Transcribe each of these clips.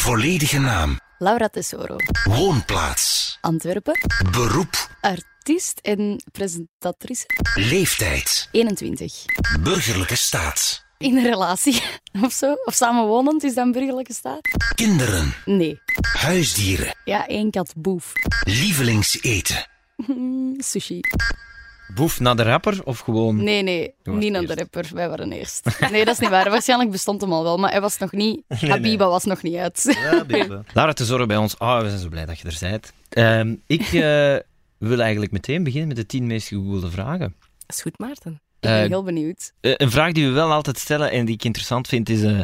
Volledige naam. Laura Tesoro. Woonplaats. Antwerpen. Beroep. Artiest en presentatrice. Leeftijd. 21. Burgerlijke staat. In een relatie of zo. Of samenwonend is dat een burgerlijke staat? Kinderen. Nee. Huisdieren. Ja, één kat boef. Lievelingseten. Sushi. Boef naar de rapper of gewoon... Nee, nee. Niet naar de rapper. Wij waren eerst. Nee, dat is niet waar. Waarschijnlijk bestond hem al wel, maar hij was nog niet... Habiba was nog niet uit. Laura Tesoro bij ons. Oh, we zijn zo blij dat je er bent. Ehm, ik eh, wil eigenlijk meteen beginnen met de tien meest gegoogelde vragen. Dat is goed, Maarten. Ik ben Eh, heel benieuwd. Eh, een vraag die we wel altijd stellen en die ik interessant vind is... eh,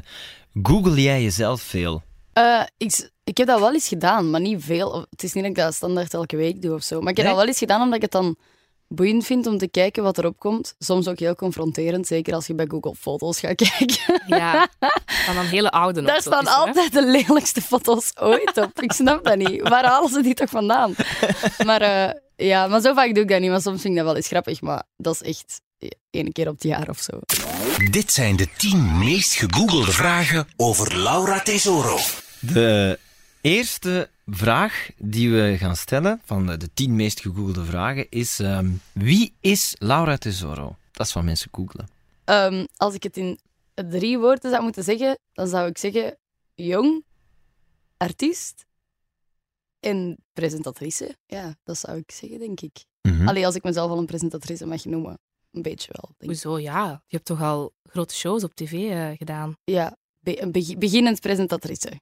Google jij jezelf veel? Eh, ik, ik heb dat wel eens gedaan, maar niet veel. Het is niet dat ik dat standaard elke week doe of zo. Maar ik heb Nee? dat wel eens gedaan omdat ik het dan boeiend vind om te kijken wat erop komt. Soms ook heel confronterend, zeker als je bij Google Foto's gaat kijken. Ja, van dan hele oude nog Daar staan hè. altijd de lelijkste foto's ooit op. Ik snap dat niet. Waar halen ze die toch vandaan? Maar eh, ja, maar zo vaak doe ik dat niet. Maar soms vind ik dat wel eens grappig. Maar dat is echt één keer op het jaar of zo. Dit zijn de 10 meest gegoogelde vragen over Laura Tesoro. De eerste vraag die we gaan stellen van de, de tien meest gegoogelde vragen is... ehm, wie is Laura Tesoro? Dat is wat mensen googelen. Ehm, als ik het in drie woorden zou moeten zeggen, dan zou ik zeggen jong, artiest en presentatrice. Ja, dat zou ik zeggen, denk ik. Mhm. Allee, als ik mezelf al een presentatrice mag noemen. Een beetje wel. Denk ik. Hoezo, ja. Je hebt toch al grote shows op tv eh, gedaan. Ja, be- een begi- beginnend presentatrice.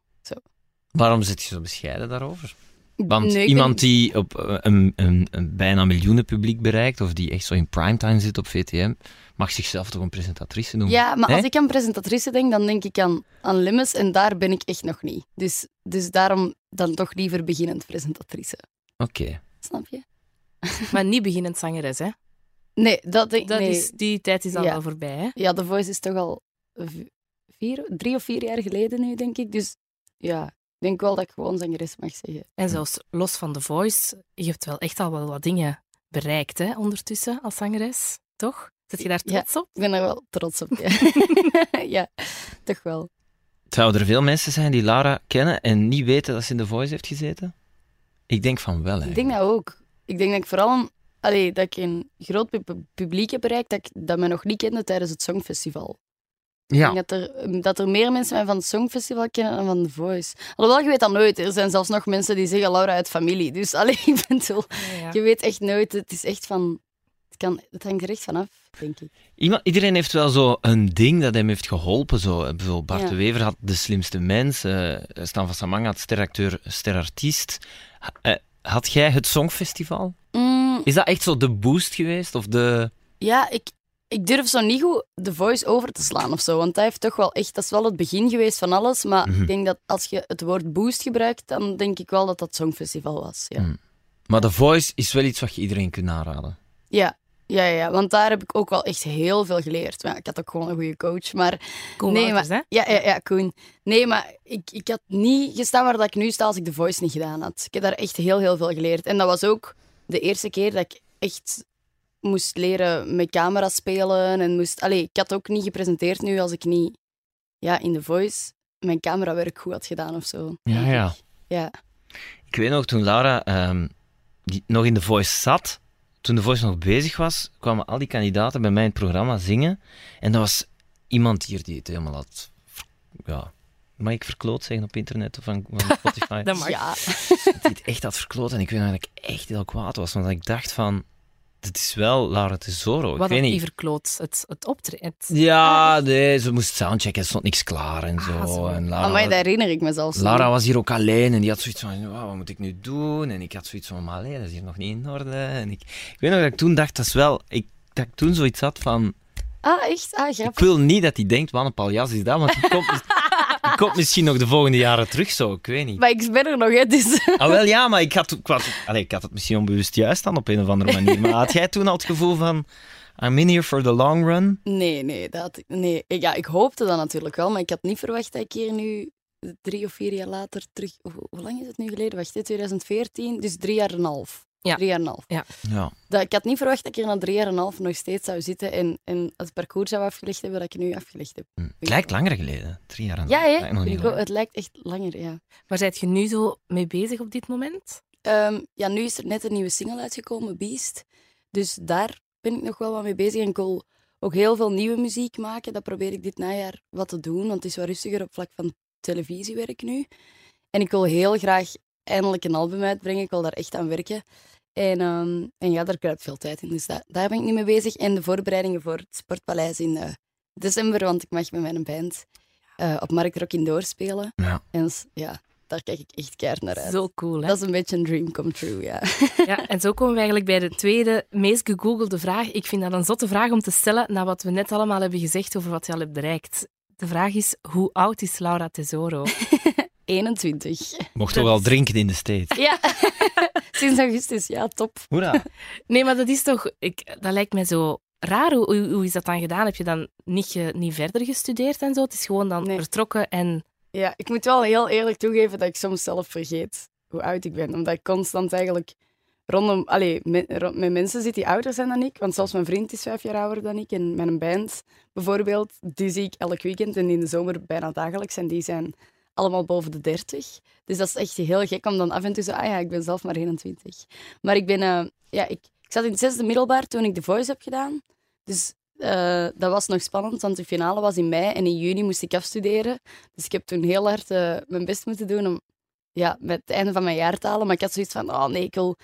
Waarom zit je zo bescheiden daarover? Want Nee, iemand die op eh, een, een, een bijna miljoenen publiek bereikt, of die echt zo in primetime zit op VTM, mag zichzelf toch een presentatrice noemen? Ja, maar als ik aan presentatrice denk, dan denk ik aan, aan Limmes en daar ben ik echt nog niet. Dus, dus daarom dan toch liever beginnend presentatrice. Oké. Snap je? Maar niet beginnend zangeres, hè. Nee, dat denk Dat nee. is, die tijd is al Ja. wel voorbij, hè. Ja, The Voice is toch al vier, drie of vier jaar geleden nu, denk ik. Dus ja, denk wel dat ik gewoon zangeres mag zeggen. En zelfs los van The Voice, je hebt wel echt al wel wat dingen bereikt, hè, ondertussen, als zangeres. Toch? Zit je daar Ja. trots op? Ik ben er wel trots op. Ja, ja toch wel. Zouden er veel mensen zijn die Lara kennen en niet weten dat ze in The Voice heeft gezeten? Ik denk van wel, Ik hè. denk dat ook. Ik denk dat ik vooral allee, dat ik een groot pu- publiek heb bereikt dat, ik, dat mij nog niet kende tijdens het Songfestival. Ja. Ik denk dat er, dat er meer mensen mij van het Songfestival kennen dan van The Voice. Alhoewel, je weet dat nooit. Er zijn zelfs nog mensen die zeggen Laura uit familie. Dus allee, ik bedoel, Ja, ja. je weet echt nooit. Het is echt van... Het, kan, het hangt er echt vanaf, denk ik. Iemand, iedereen heeft wel zo een ding dat hem heeft geholpen. Zo. Bijvoorbeeld Bart Ja. de Wever had De Slimste Mens. eh Stan van Samanga had Steracteur, Sterartiest. Eh, had jij het Songfestival? Mm, Is dat echt zo de boost geweest? Of de... Ja, ik, ik durf zo niet goed de voice over te slaan of zo. Want dat heeft toch wel echt, dat is wel het begin geweest van alles. Maar Mhm. ik denk dat als je het woord boost gebruikt, dan denk ik wel dat dat Songfestival was. Ja, Mm. Maar The Voice is wel iets wat je iedereen kunt aanraden. ja, ja, ja, want daar heb ik ook wel echt heel veel geleerd. Maar ja, ik had ook gewoon een goede coach. Maar Koen nee, Wouters, maar, hè? ja, ja, ja, Koen. Nee, maar ik, ik had niet gestaan waar dat ik nu sta als ik de voice niet gedaan had. Ik heb daar echt heel, heel veel geleerd. En dat was ook de eerste keer dat ik echt moest leren met camera spelen. En moest, allee, ik had ook niet gepresenteerd nu als ik niet ja, in de voice mijn camerawerk goed had gedaan of zo. Ja, ja. Ja. Ik weet nog, toen Laura ehm, die nog in The Voice zat, toen The Voice nog bezig was, kwamen al die kandidaten bij mij in het programma zingen. En dat was iemand hier die het helemaal had... Ja, mag ik verkloot zeggen op internet of van, van Spotify? Dat mag. Ja. die het echt had verkloot. En ik weet nog dat ik echt heel kwaad was, want ik dacht van... Dit is wel Laura Tesoro. Ik Wat weet niet. die verkloot? Het, het optreden. het- Ja, nee, ze moest soundchecken, er stond niks klaar en zo. Ah, zo. En Lara, Maar dat herinner ik me zelfs. Lara was hier ook alleen en die had zoiets van, "Wauw, wat moet ik nu doen? En ik had zoiets van, maar allee, dat is hier nog niet in orde. En ik, ik weet nog dat ik toen dacht, dat is wel... Ik, dat ik toen zoiets had van, Ah, echt? Ah, ik wil niet dat hij denkt, wat een paljas is dat, want die komt, die komt misschien nog de volgende jaren terug zo, ik weet niet. Maar ik ben er nog, hè, dus... Ah, wel ja, maar ik had, ik, had, allee, ik had het misschien onbewust juist dan op een of andere manier. Maar had jij toen al het gevoel van, I'm in here for the long run? Nee, nee, dat ik, nee. Ik, ja, ik hoopte dat natuurlijk wel, maar ik had niet verwacht dat ik hier nu drie of vier jaar later terug... Hoe, hoe lang is het nu geleden? Wacht, dit 2014, dus drie jaar en een half. Ja. Drie jaar en een half. Ja. Dat, ik had niet verwacht dat ik er na drie jaar en een half nog steeds zou zitten en, en het parcours zou afgelegd hebben dat ik nu afgelegd heb. Hm. Het lijkt langer geleden. Drie jaar en Ja, hè? ook. lang. het lijkt echt langer, ja. Waar zijt je nu zo mee bezig op dit moment? Ehm, ja, nu is er net een nieuwe single uitgekomen, Beast. Dus daar ben ik nog wel wat mee bezig. En ik wil ook heel veel nieuwe muziek maken. Dat probeer ik dit najaar wat te doen, want het is wat rustiger op vlak van televisiewerk nu. En ik wil heel graag eindelijk een album uitbrengen. Ik wil daar echt aan werken. En, ehm, en ja, daar kruipt veel tijd in. Dus daar, daar ben ik nu mee bezig. En de voorbereidingen voor het Sportpaleis in eh, december, want ik mag met mijn band eh, op Markt Rock Indoor spelen. Ja. En ja, daar kijk ik echt keihard naar uit. Zo cool, hè? Dat is een beetje een dream come true, ja. Ja, en zo komen we eigenlijk bij de tweede meest gegoogelde vraag. Ik vind dat een zotte vraag om te stellen na wat we net allemaal hebben gezegd over wat je al hebt bereikt. De vraag is, hoe oud is Laura Tesoro? 21. Mocht toch wel drinken in de States. Ja, sinds augustus. Ja, top. Hoera. Nee, maar dat is toch... Ik, dat lijkt mij zo raar. Hoe, hoe, hoe is dat dan gedaan? Heb je dan niet, ge- niet verder gestudeerd en zo? Het is gewoon dan Nee. vertrokken en... Ja, ik moet wel heel eerlijk toegeven dat ik soms zelf vergeet hoe oud ik ben. Omdat ik constant eigenlijk rondom... Allee, met, rond- met mensen zit die ouder zijn dan ik. Want zelfs mijn vriend is vijf jaar ouder dan ik. En mijn band bijvoorbeeld, die zie ik elk weekend. En in de zomer bijna dagelijks. En die zijn allemaal boven de 30. Dus dat is echt heel gek om dan af en toe zo... Ah ja, ik ben zelf maar 21. Maar ik ben... eh, ja, ik, ik zat in het zesde middelbaar toen ik The Voice heb gedaan. Dus eh, dat was nog spannend, want de finale was in mei en in juni moest ik afstuderen. Dus ik heb toen heel hard eh, mijn best moeten doen om ja, met het einde van mijn jaar te halen. Maar ik had zoiets van, oh nee, ik wil...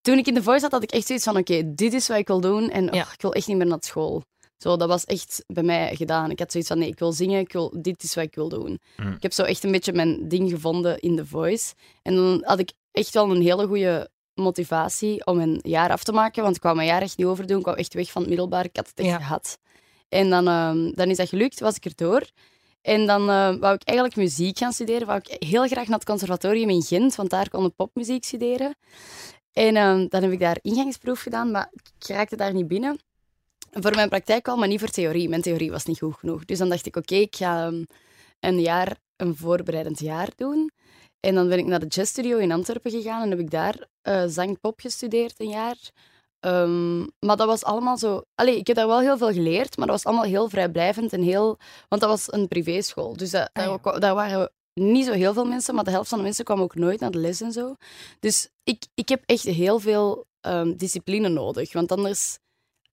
Toen ik in de voice zat, had ik echt zoiets van, oké, dit is wat ik wil doen. En oh, ik wil echt niet meer naar school. Zo, dat was echt bij mij gedaan. Ik had zoiets van, nee, ik wil zingen, ik wil, dit is wat ik wil doen. Mm. Ik heb zo echt een beetje mijn ding gevonden in de voice. En dan had ik echt wel een hele goede motivatie om een jaar af te maken. Want ik wou mijn jaar echt niet overdoen. Ik wou echt weg van het middelbaar. Ik had het echt Ja. gehad. En dan, ehm, dan is dat gelukt, was ik er door. En dan eh, wou ik eigenlijk muziek gaan studeren. Wou ik heel graag naar het conservatorium in Gent, want daar kon ik popmuziek studeren. En ehm, dan heb ik daar ingangsproef gedaan, maar ik raakte daar niet binnen. Voor mijn praktijk wel, maar niet voor theorie. Mijn theorie was niet goed genoeg. Dus dan dacht ik, oké, ik ga ehm, een jaar, een voorbereidend jaar doen. En dan ben ik naar de jazzstudio in Antwerpen gegaan en heb ik daar eh zang-pop gestudeerd een jaar. Ehm, maar dat was allemaal zo... Allee, ik heb daar wel heel veel geleerd, maar dat was allemaal heel vrijblijvend en heel... Want dat was een privéschool. Dus dat, Ah, ja. daar, kwa- daar waren niet zo heel veel mensen, maar de helft van de mensen kwam ook nooit naar de les en zo. Dus ik, ik heb echt heel veel ehm, discipline nodig. Want anders...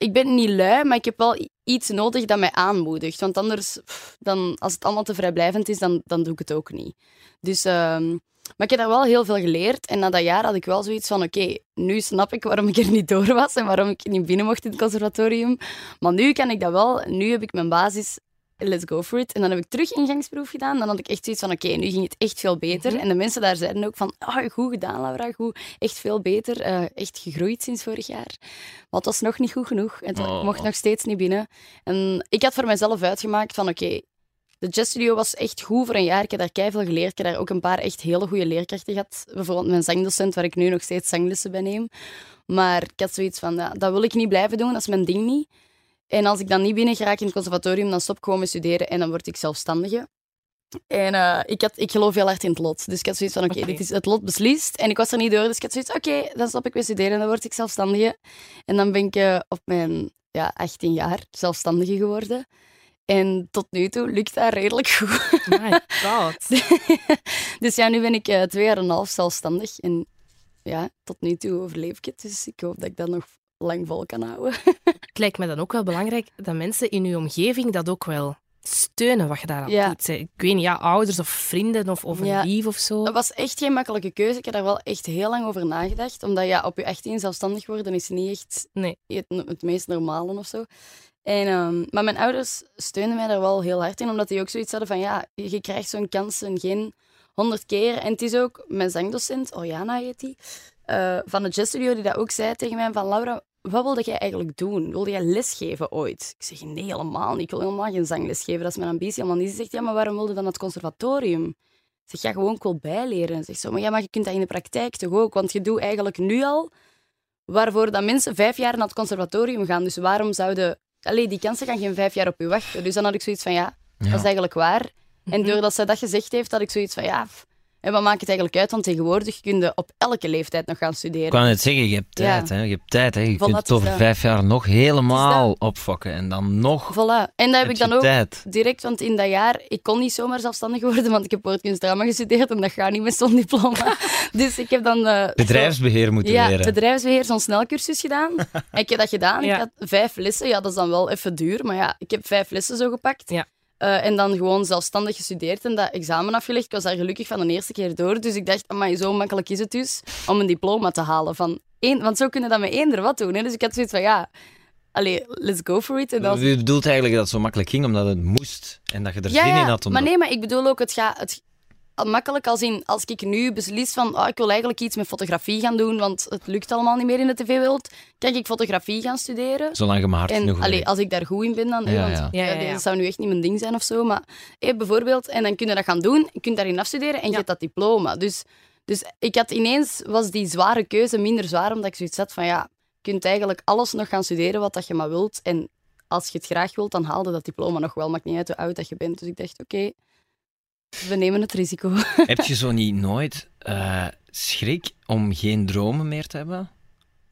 Ik ben niet lui, maar ik heb wel iets nodig dat mij aanmoedigt. Want anders, dan, als het allemaal te vrijblijvend is, dan, dan doe ik het ook niet. Dus, ehm, maar ik heb daar wel heel veel geleerd. En na dat jaar had ik wel zoiets van: oké, nu snap ik waarom ik er niet door was en waarom ik niet binnen mocht in het conservatorium. Maar nu kan ik dat wel. Nu heb ik mijn basis. Let's go for it. En dan heb ik terug ingangsproef gedaan. Dan had ik echt zoiets van: oké, nu ging het echt veel beter. Mhm. En de mensen daar zeiden ook van: oh, goed gedaan, Laura. Goed, echt veel beter. eh, echt gegroeid sinds vorig jaar. Maar het was nog niet goed genoeg. Ik Oh. mocht nog steeds niet binnen. En ik had voor mezelf uitgemaakt van: oké, de jazzstudio was echt goed voor een jaar. Ik heb daar keihard geleerd. Ik heb daar ook een paar echt hele goede leerkrachten gehad. Bijvoorbeeld mijn zangdocent, waar ik nu nog steeds zanglessen bij neem. Maar ik had zoiets van, ja, dat wil ik niet blijven doen. Dat is mijn ding niet. En als ik dan niet binnen geraak in het conservatorium, dan stop ik gewoon met studeren en dan word ik zelfstandige. En eh, ik, had, ik geloof heel hard in het lot. Dus ik had zoiets van, oké, dit is het lot beslist. En ik was er niet door, dus ik had zoiets oké, dan stop ik met studeren en dan word ik zelfstandige. En dan ben ik eh, op mijn ja, 18 jaar zelfstandige geworden. En tot nu toe lukt dat redelijk goed. My god. dus ja, nu ben ik eh, twee jaar en een half zelfstandig. En ja, tot nu toe overleef ik het. Dus ik hoop dat ik dat nog lang vol kan houden. Het lijkt me dan ook wel belangrijk dat mensen in uw omgeving dat ook wel steunen wat je daar aan Ja. doet. Ik weet niet, ja, ouders of vrienden of, of een Ja. lief of zo. Dat was echt geen makkelijke keuze. Ik heb daar wel echt heel lang over nagedacht. Omdat ja, op je 18 zelfstandig worden is niet echt Nee. het, het meest normale of zo. En, ehm, maar mijn ouders steunen mij daar wel heel hard in, omdat die ook zoiets hadden van ja, je krijgt zo'n kans en geen honderd keer. En het is ook mijn zangdocent, Oriana heet die, eh, van de jazzstudio, die dat ook zei tegen mij van Laura, wat wilde jij eigenlijk doen? Wilde jij lesgeven ooit? Ik zeg, nee, helemaal niet. Ik wil helemaal geen zangles geven. Dat is mijn ambitie helemaal niet. Ze zegt, ja, maar waarom wilde je dan naar het conservatorium? Ik zeg, ja, gewoon ik wil bijleren. Ze zegt zo, maar ja, maar je kunt dat in de praktijk toch ook? Want je doet eigenlijk nu al waarvoor dat mensen vijf jaar naar het conservatorium gaan. Dus waarom zouden... Allee, die kansen gaan geen vijf jaar op je wachten. Dus dan had ik zoiets van, ja, dat is eigenlijk waar. En Mhm. doordat zij dat gezegd heeft, had ik zoiets van, ja, pff, En wat maakt het eigenlijk uit? Want tegenwoordig kun je op elke leeftijd nog gaan studeren. Ik wou net zeggen, je hebt Ja. tijd. Hè? Je hebt tijd. Hè? Je Voilà, kunt het het over vijf jaar nog helemaal Het opfokken. En dan nog Voilà. En dat heb ik dan ook tijd. direct, want in dat jaar, ik kon niet zomaar zelfstandig worden, want ik heb woordkunstdrama gestudeerd en dat gaat niet met zo'n diploma. dus ik heb dan... eh, Bedrijfsbeheer moeten ja, leren. bedrijfsbeheer, zo'n snelcursus gedaan. en ik heb dat gedaan. Ja. Ik had vijf lessen. Ja, dat is dan wel even duur, maar ja, ik heb vijf lessen zo gepakt. Ja. Eh, en dan gewoon zelfstandig gestudeerd en dat examen afgelegd. Ik was daar gelukkig van de eerste keer door. Dus ik dacht, amai, zo makkelijk is het dus om een diploma te halen. Van één, want zo kunnen dat met eender wat doen. Hè. Dus ik had zoiets van, ja, allee, let's go for it. En dan Je bedoelt eigenlijk dat het zo makkelijk ging omdat het moest en dat je er ja, zin in had. Om maar dat- nee, maar ik bedoel ook, het gaat het, makkelijk als in, als ik nu beslis van, ah, ik wil eigenlijk iets met fotografie gaan doen, want het lukt allemaal niet meer in de tv-wereld, kan ik fotografie gaan studeren. Zolang je maar hard En genoeg allee, als ik daar goed in ben, dan. Ja, want, ja. Ja, ja, ja, ja. Dat zou nu echt niet mijn ding zijn of zo. Maar bijvoorbeeld, en dan kun je dat gaan doen, je kunt daarin afstuderen en je hebt dat diploma. Dus, dus ik had ineens, was die zware keuze minder zwaar, omdat ik zoiets had van, ja, je kunt eigenlijk alles nog gaan studeren wat dat je maar wilt. En als je het graag wilt, dan haalde dat diploma nog wel. Maakt niet uit hoe oud dat je bent. Dus ik dacht, oké, we nemen het risico. Heb je zo niet nooit eh, schrik om geen dromen meer te hebben?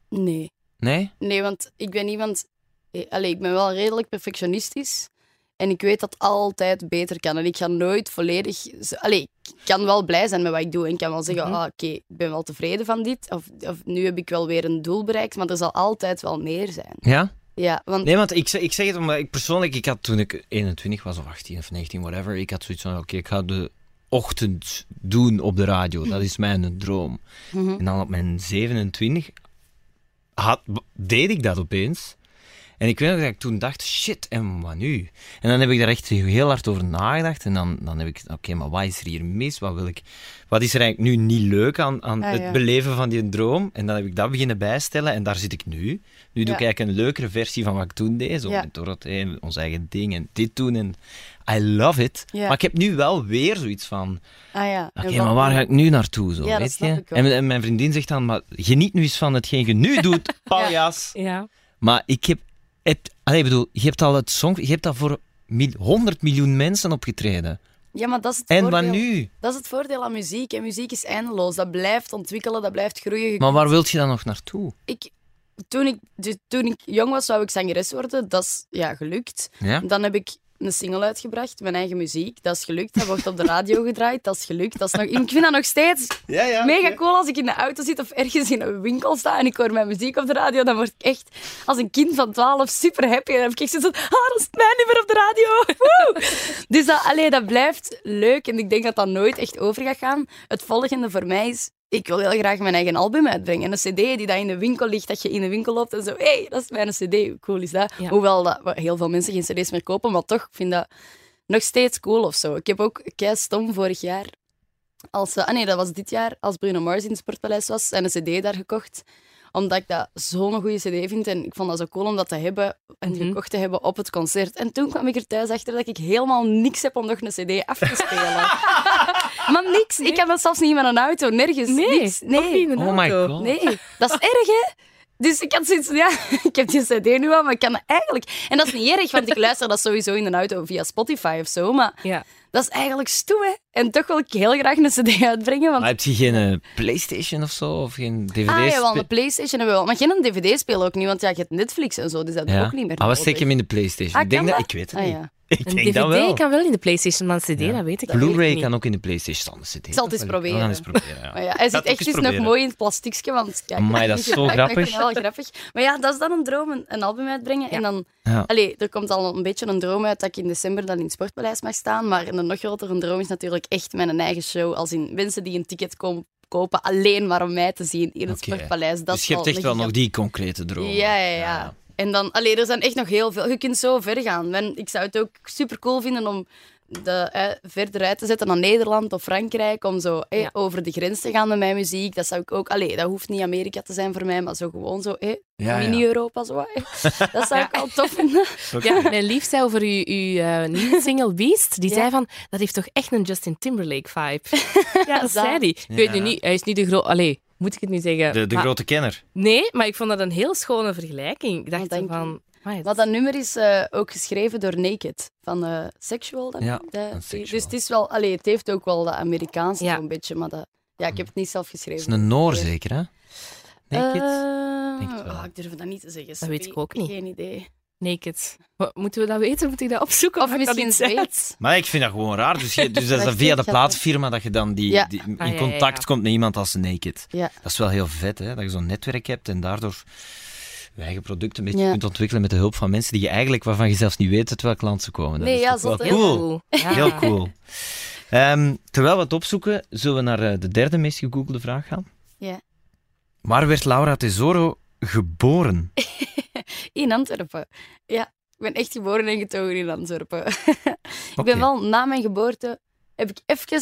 Nee. Nee? Nee, want ik ben iemand... eh, Allee, ik ben wel redelijk perfectionistisch. En ik weet dat het altijd beter kan. En ik ga nooit volledig... Allee, ik kan wel blij zijn met wat ik doe. En ik kan wel zeggen, Mhm. ah, oké, ik ben wel tevreden van dit. Of, of nu heb ik wel weer een doel bereikt. Maar er zal altijd wel meer zijn. Ja? Ja, want... Nee, want ik, zeg- ik zeg het omdat ik persoonlijk, ik had toen ik 21 was of 18 of 19, whatever, ik had zoiets van, oké, ik ga de ochtend doen op de radio. Dat is mijn droom. Mhm. En dan op mijn 27 had, deed ik dat opeens. En ik weet nog dat ik toen dacht, shit, en wat nu? En dan heb ik daar echt heel hard over nagedacht. En dan, dan heb ik, oké, maar wat is er hier mis? Wat, wil ik, wat is er eigenlijk nu niet leuk aan, aan Ah, het beleven van die droom? En dan heb ik dat beginnen bijstellen. En daar zit ik nu. Nu doe ik eigenlijk een leukere versie van wat ik toen deed. Zo Ja. met Dorothee, ons eigen ding en dit doen. En I love it. Ja. Maar ik heb nu wel weer zoiets van... Ah ja. Oké, maar waar ga ik nu naartoe? Zo, Ja, dat weet snap je? ik wel. En, en mijn vriendin zegt dan, maar geniet nu eens van hetgeen je nu doet, paljas. Ja. Maar ik heb... Het, allee, bedoel, je hebt al het song... Je hebt al voor mil- 100 miljoen mensen opgetreden. Ja, maar dat is het En voordeel. wat nu? Dat is het voordeel aan muziek. En muziek is eindeloos. Dat blijft ontwikkelen, dat blijft groeien. Maar waar wilt je dan nog naartoe? ik, toen, ik, toen ik jong was, zou ik zangeres worden. Dat is ja, gelukt. Ja? Dan heb ik een single uitgebracht, mijn eigen muziek. Dat is gelukt. Dat wordt op de radio gedraaid. Dat is gelukt. Dat is nog, ik vind dat nog steeds Ja, ja. mega cool als ik in de auto zit of ergens in een winkel sta en ik hoor mijn muziek op de radio. Dan word ik echt als een kind van 12 super happy. En dan heb ik echt zoiets van, ah, dat is mijn nummer op de radio. Woe! dus dat, allee, dat blijft leuk. En ik denk dat dat nooit echt over gaat gaan. Het volgende voor mij is, ik wil heel graag mijn eigen album uitbrengen. En een cd die dat in de winkel ligt, dat je in de winkel loopt en zo, hé, hey, dat is mijn cd. Hoe cool is dat? Ja. Hoewel dat heel veel mensen geen cd's meer kopen, maar toch, ik vind dat nog steeds cool of zo. Ik heb ook kei stom vorig jaar, als, eh, ah nee, dat was dit jaar, als Bruno Mars in het Sportpaleis was, en een cd daar gekocht omdat ik dat zo'n goede cd vind. En ik vond dat zo cool om dat te hebben en Mhm. gekocht te hebben op het concert. En toen kwam ik er thuis achter dat ik helemaal niks heb om nog een cd af te spelen. maar niks. Ik kan dat zelfs niet in mijn auto. Nergens. Nee, niks. niet Nee. in een Oh my god. Nee. Dat is erg, hè? Dus ik had zoiets ja, ik heb die cd nu al, maar ik kan dat eigenlijk... En dat is niet erg, want ik luister dat sowieso in de auto via Spotify of zo. Maar Ja. dat is eigenlijk stoe, hè? En toch wil ik heel graag een cd uitbrengen, want Maar heb je geen eh, Playstation of zo? Of geen dvd's? Ah, jawel, een Playstation hebben we wel. Maar geen dvd-speler ook niet, want ja, je hebt Netflix en zo, dus dat is Ja. ook niet meer Ah, wat steek je nodig. hem in de Playstation? Ah, ik denk dat? ik weet het Ah, niet. ja. Ik Een denk dat wel. dvd kan wel in de PlayStation, maar een cd, Ja. dat weet ik niet. Blu-ray kan ook in de Playstation staan. CD. zal het eens ik- proberen. We gaan eens proberen, ja. Maar ja, hij zit echt eens nog mooi in het plastiekje, want kijk, Amai, dat is zo grappig. Ik wel grappig. Maar ja, dat is dan een droom, een, een album uitbrengen. En dan, Ja. allee, er komt al een beetje een droom uit dat ik in december dan in het Sportpaleis mag staan. Maar een nog grotere droom is natuurlijk echt mijn eigen show. Als in mensen die een ticket kom- kopen alleen maar om mij te zien in het. Sportpaleis. Dat dus je hebt echt wel nog die concrete droom. Ja, ja, ja. En dan, allee, er zijn echt nog heel veel. Je kunt zo ver gaan. En ik zou het ook super cool vinden om de, eh, verder uit te zetten naar Nederland of Frankrijk. Om zo eh, Ja. over de grens te gaan met mijn muziek. Dat zou ik ook. Allee, dat hoeft niet Amerika te zijn voor mij, maar zo gewoon zo. Eh, Ja, ja. Mini-Europa zo. Dat zou Ja. ik wel tof vinden. Ja, mijn lief zei over uw, uw eh, nieuwe single Beast, die Ja. zei van, dat heeft toch echt een Justin Timberlake vibe. ja, dat Dat. zei hij. Ik weet nu niet, hij is niet de grote... Allee, moet ik het nu zeggen? De, de Maar- grote kenner. Nee, maar ik vond dat een heel schone vergelijking. Ik dacht Wat van... Amai, Maar dat nummer is eh, ook geschreven door Naked van eh, Sexual. Dat, Ja, Sexual. Dus het is wel, allee, het heeft ook wel dat Amerikaanse Ja. zo'n beetje, maar dat, ja, ik heb het niet zelf geschreven. is een Noor zeker, hè? Naked? Eh, Denk het wel. ah, ik durf dat niet te zeggen. Dat weet ik ook niet. Geen idee. Naked. Wat, moeten we dat weten? Moet ik dat opzoeken? Of dat misschien? Zweeds. Maar ik vind dat gewoon raar. Dus, je, dus dat is via de ga plaatfirma dat je dan die, Ja. die in Ah, ja, ja, contact ja. komt met iemand als Naked. Ja. Dat is wel heel vet, hè? Dat je zo'n netwerk hebt en daardoor je eigen producten een beetje Ja. kunt ontwikkelen met de hulp van mensen die je eigenlijk, waarvan je zelfs niet weet uit welk land ze komen. Dat Nee, is ja, zot, hè? cool. Ja. Heel cool. Ehm, terwijl we het opzoeken, zullen we naar eh, de derde meest gegoogelde vraag gaan. Ja. Waar werd Laura Tesoro geboren? In Antwerpen. Ja, ik ben echt geboren en getogen in Antwerpen. ik ben wel na mijn geboorte, heb ik even,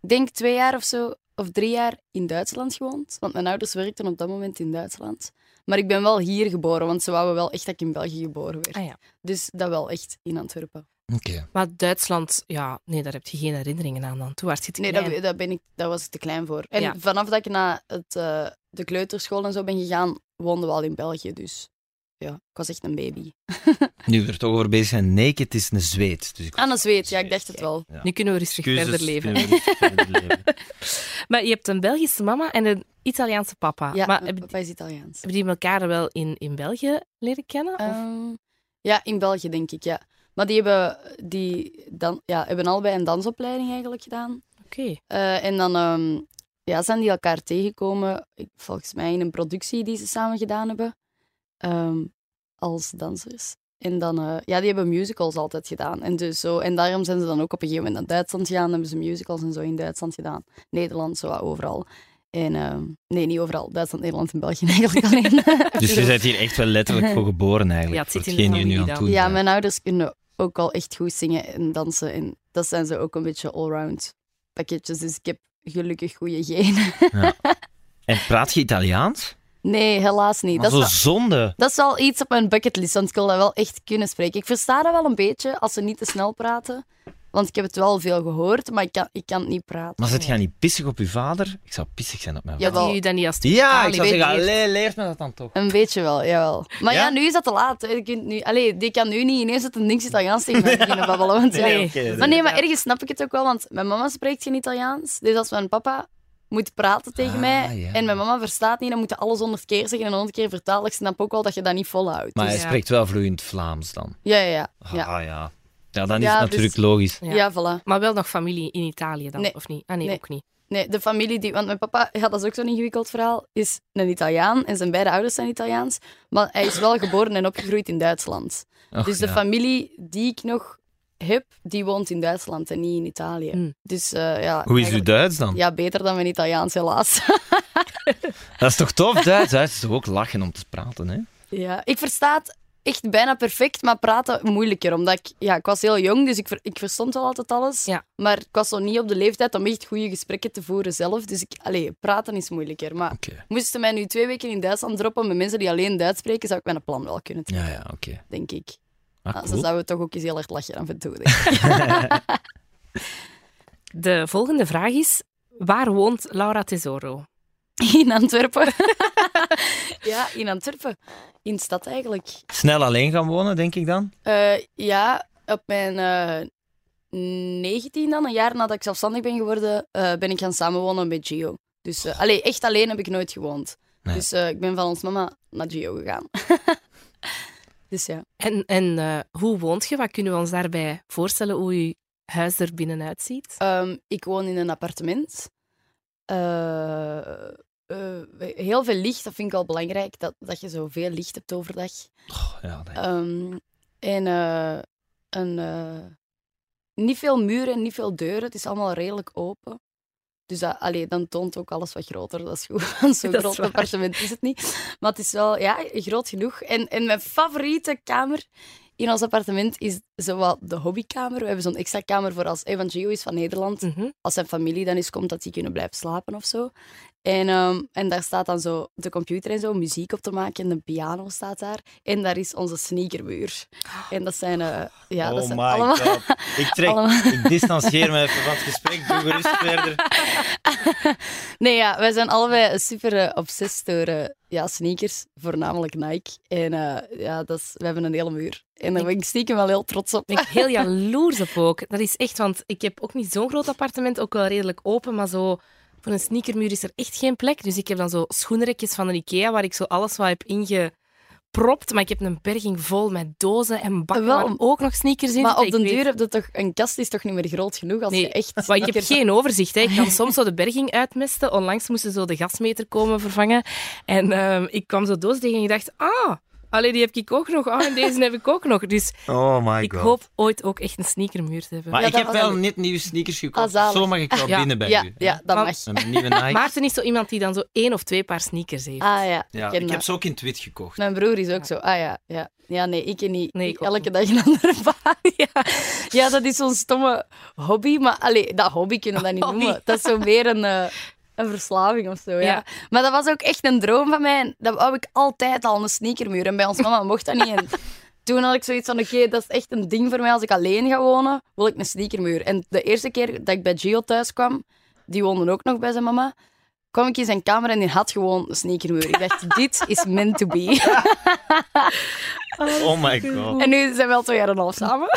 ik denk twee jaar of zo, of drie jaar in Duitsland gewoond. Want mijn ouders werkten op dat moment in Duitsland. Maar ik ben wel hier geboren, want ze wouden wel echt dat ik in België geboren werd. Ah, ja. Dus dat wel echt in Antwerpen. Oké. Maar Duitsland, ja, nee, daar heb je geen herinneringen aan dan. Toen was je te Nee, klein. dat, dat, ben ik, dat was ik te klein voor. En Ja. vanaf dat ik naar het, eh, de kleuterschool en zo ben gegaan, woonden we al in België. Dus ja, ik was echt een baby. Nu we er toch over bezig zijn, Naked is een zweet. Dus ik Aan een zweet, ja, ik dacht het wel. Ja. Nu kunnen we rustig verder leven. kunnen we rustig verder leven. Maar je hebt een Belgische mama en een Italiaanse papa. Ja, maar papa is Italiaans. hebben die elkaar wel in, in België leren kennen? Of? Ehm, ja, in België denk ik, ja. Maar die hebben, die dan, ja, hebben allebei een dansopleiding eigenlijk gedaan. Oké. Eh, en dan ehm, ja, zijn die elkaar tegengekomen, volgens mij in een productie die ze samen gedaan hebben, ehm, als dansers. En dan, eh, ja, die hebben musicals altijd gedaan. En, dus zo, en daarom zijn ze dan ook op een gegeven moment naar Duitsland gegaan. hebben ze musicals en zo in Duitsland gedaan. Nederland, zo overal. En, ehm, nee, niet overal. Duitsland, Nederland en België eigenlijk alleen. Dus je bent hier echt wel letterlijk voor geboren eigenlijk. Ja, het zit in de nu aan doen Ja, mijn ouders kunnen ook al echt goed zingen en dansen. En dat zijn ze ook een beetje allround pakketjes. Dus ik heb gelukkig goede genen. En praat je Italiaans? Nee, helaas niet. Maar Dat is, wel, zonde. dat is wel iets op mijn bucketlist, want ik wil dat wel echt kunnen spreken. Ik versta dat wel een beetje als ze niet te snel praten. Want ik heb het wel veel gehoord, maar ik kan, ik kan het niet praten. Maar zit jij niet pissig op je vader? Ik zou pissig zijn op mijn Ja, vader. Je dan niet als Ja, ik zou zeggen, allee, leert me dat dan toch. Een beetje wel, jawel. Maar ja, Ja? nu is dat te laat. Hè. Je kunt nu, allee, die kan nu niet ineens het een niks Italiaans tegen mij beginnen babbelen. Want, ja. Nee. Maar nee, maar ergens snap ik het ook wel, want mijn mama spreekt geen Italiaans. Dus als mijn papa moet praten tegen Ah, mij ja. en mijn mama verstaat niet, dan moet je alles honderd keer zeggen en honderd keer vertalen. Ik snap ook wel dat je dat niet volhoudt. Maar Dus- hij Ja. spreekt wel vloeiend Vlaams dan. ja, ja, ja. Ah, ja. ja. Ja, dan is Ja, het natuurlijk dus- logisch. Ja. Ja, voilà. Maar wel nog familie in Italië dan, Nee. of niet? Ah nee, Nee. ook niet. Nee, de familie die... Want mijn papa, ja, dat is ook zo'n ingewikkeld verhaal, is een Italiaan en zijn beide ouders zijn Italiaans. Maar hij is wel geboren en opgegroeid in Duitsland. Och, dus de ja. familie die ik nog heb, die woont in Duitsland en niet in Italië. Hmm. Dus eh, ja... Hoe is uw Duits dan? Ja, beter dan mijn Italiaans, helaas. Dat is toch tof, Duits? Duits is toch ook lachen om te praten, hè? Ja, ik versta het echt bijna perfect, maar praten moeilijker. Omdat ik, ja, ik was heel jong, dus ik, ver- ik verstond wel altijd alles. Ja. Maar ik was zo niet op de leeftijd om echt goede gesprekken te voeren zelf. Dus ik, allee, praten is moeilijker. Maar Oké. moesten mij nu twee weken in Duitsland droppen met mensen die alleen Duits spreken, zou ik mijn plan wel kunnen trekken, Ja, ja, oké. denk ik. Ah, Ah, Ze cool. zouden toch ook eens heel erg lachen af en toe. De volgende vraag is: waar woont Laura Tesoro? in Antwerpen. ja, in Antwerpen. In de stad eigenlijk. Snel alleen gaan wonen, denk ik dan? Eh, ja, op mijn eh 19 dan, een jaar nadat ik zelfstandig ben geworden, eh, ben ik gaan samenwonen met Gio. Dus eh, allee, echt alleen heb ik nooit gewoond. Nee. Dus eh, ik ben van ons mama naar Gio gegaan. dus ja. En, en eh, hoe woont je? Wat kunnen we ons daarbij voorstellen hoe je huis er binnenuit ziet? Ehm, ik woon in een appartement. Eh, eh, heel veel licht, dat vind ik wel belangrijk, dat, dat je zoveel licht hebt overdag. Oh, ja, dat- Ehm, en eh, een, eh, niet veel muren, niet veel deuren. Het is allemaal redelijk open. Dus dat, allee, dan toont ook alles wat groter. Dat is goed. want Zo'n is groot waar. appartement is het niet. Maar het is wel ja, groot genoeg. En, en mijn favoriete kamer in ons appartement is zowat de hobbykamer. We hebben zo'n extra kamer voor als Evan Gio is van Nederland Mhm. als zijn familie dan eens komt, dat die kunnen blijven slapen of zo. En, ehm, en daar staat dan zo de computer en zo muziek op te maken en de piano staat daar. En daar is onze sneakermuur. En dat zijn, eh, ja, dat oh zijn my allemaal... god. Ik, trek, allemaal- ik distancieer me even van het gesprek. Doe gerust verder. Nee, ja, wij zijn allebei super obsessed door eh, ja, sneakers, voornamelijk Nike. En eh, ja, dat is, we hebben een hele muur. En daar ben ik stiekem wel heel trots op. ben ik heel jaloers op ook. Dat is echt, want ik heb ook niet zo'n groot appartement, ook wel redelijk open, maar zo voor een sneakermuur is er echt geen plek. Dus ik heb dan zo schoenenrekjes van de Ikea waar ik zo alles wat heb ingepropt. Maar ik heb een berging vol met dozen en bakken Wel, waar ook nog sneakers in Maar op den Ik duur weet- heb je toch... Een kast is toch niet meer groot genoeg als Nee, je echt... Maar ik heb geen overzicht. Hè. Ik kan soms zo de berging uitmesten. Onlangs moesten zo de gasmeter komen vervangen. En ehm, ik kwam zo doos tegen en ik dacht, ah, allee, die heb ik ook nog. Ah, en deze heb ik ook nog. Dus Oh my ik hoop ooit ook echt een sneakermuur te hebben. Maar Ja, ik dat heb was wel net nieuwe sneakers gekocht. Ah, zalig. Zo mag ik wel Ja. binnen bij Ja, u. ja, dat Maar- mag. Een nieuwe Nike. Maarten is zo iemand die dan zo één of twee paar sneakers heeft. Ah ja, ja, ken ik heb dat. ze ook in het wit gekocht. Mijn broer is ook zo. Ah ja, ja. Ja, nee, ik niet. Nee, Ik ik ook elke dag een andere baan. Ja. ja, dat is zo'n stomme hobby. Maar allee, dat hobby kunnen we dat niet Hobby. noemen. Dat is zo meer een, eh, een verslaving of zo. Ja. Ja. Maar dat was ook echt een droom van mij. Dat wou ik altijd al, een sneakermuur. En bij ons mama mocht dat niet. En toen had ik zoiets van, oké, dat is echt een ding voor mij. Als ik alleen ga wonen, wil ik een sneakermuur. En de eerste keer dat ik bij Gio thuis kwam, die woonde ook nog bij zijn mama, kwam ik in zijn kamer en die had gewoon een sneakermuur. Ik dacht, dit is meant to be. Oh my god. En nu zijn we al twee jaar en een half samen.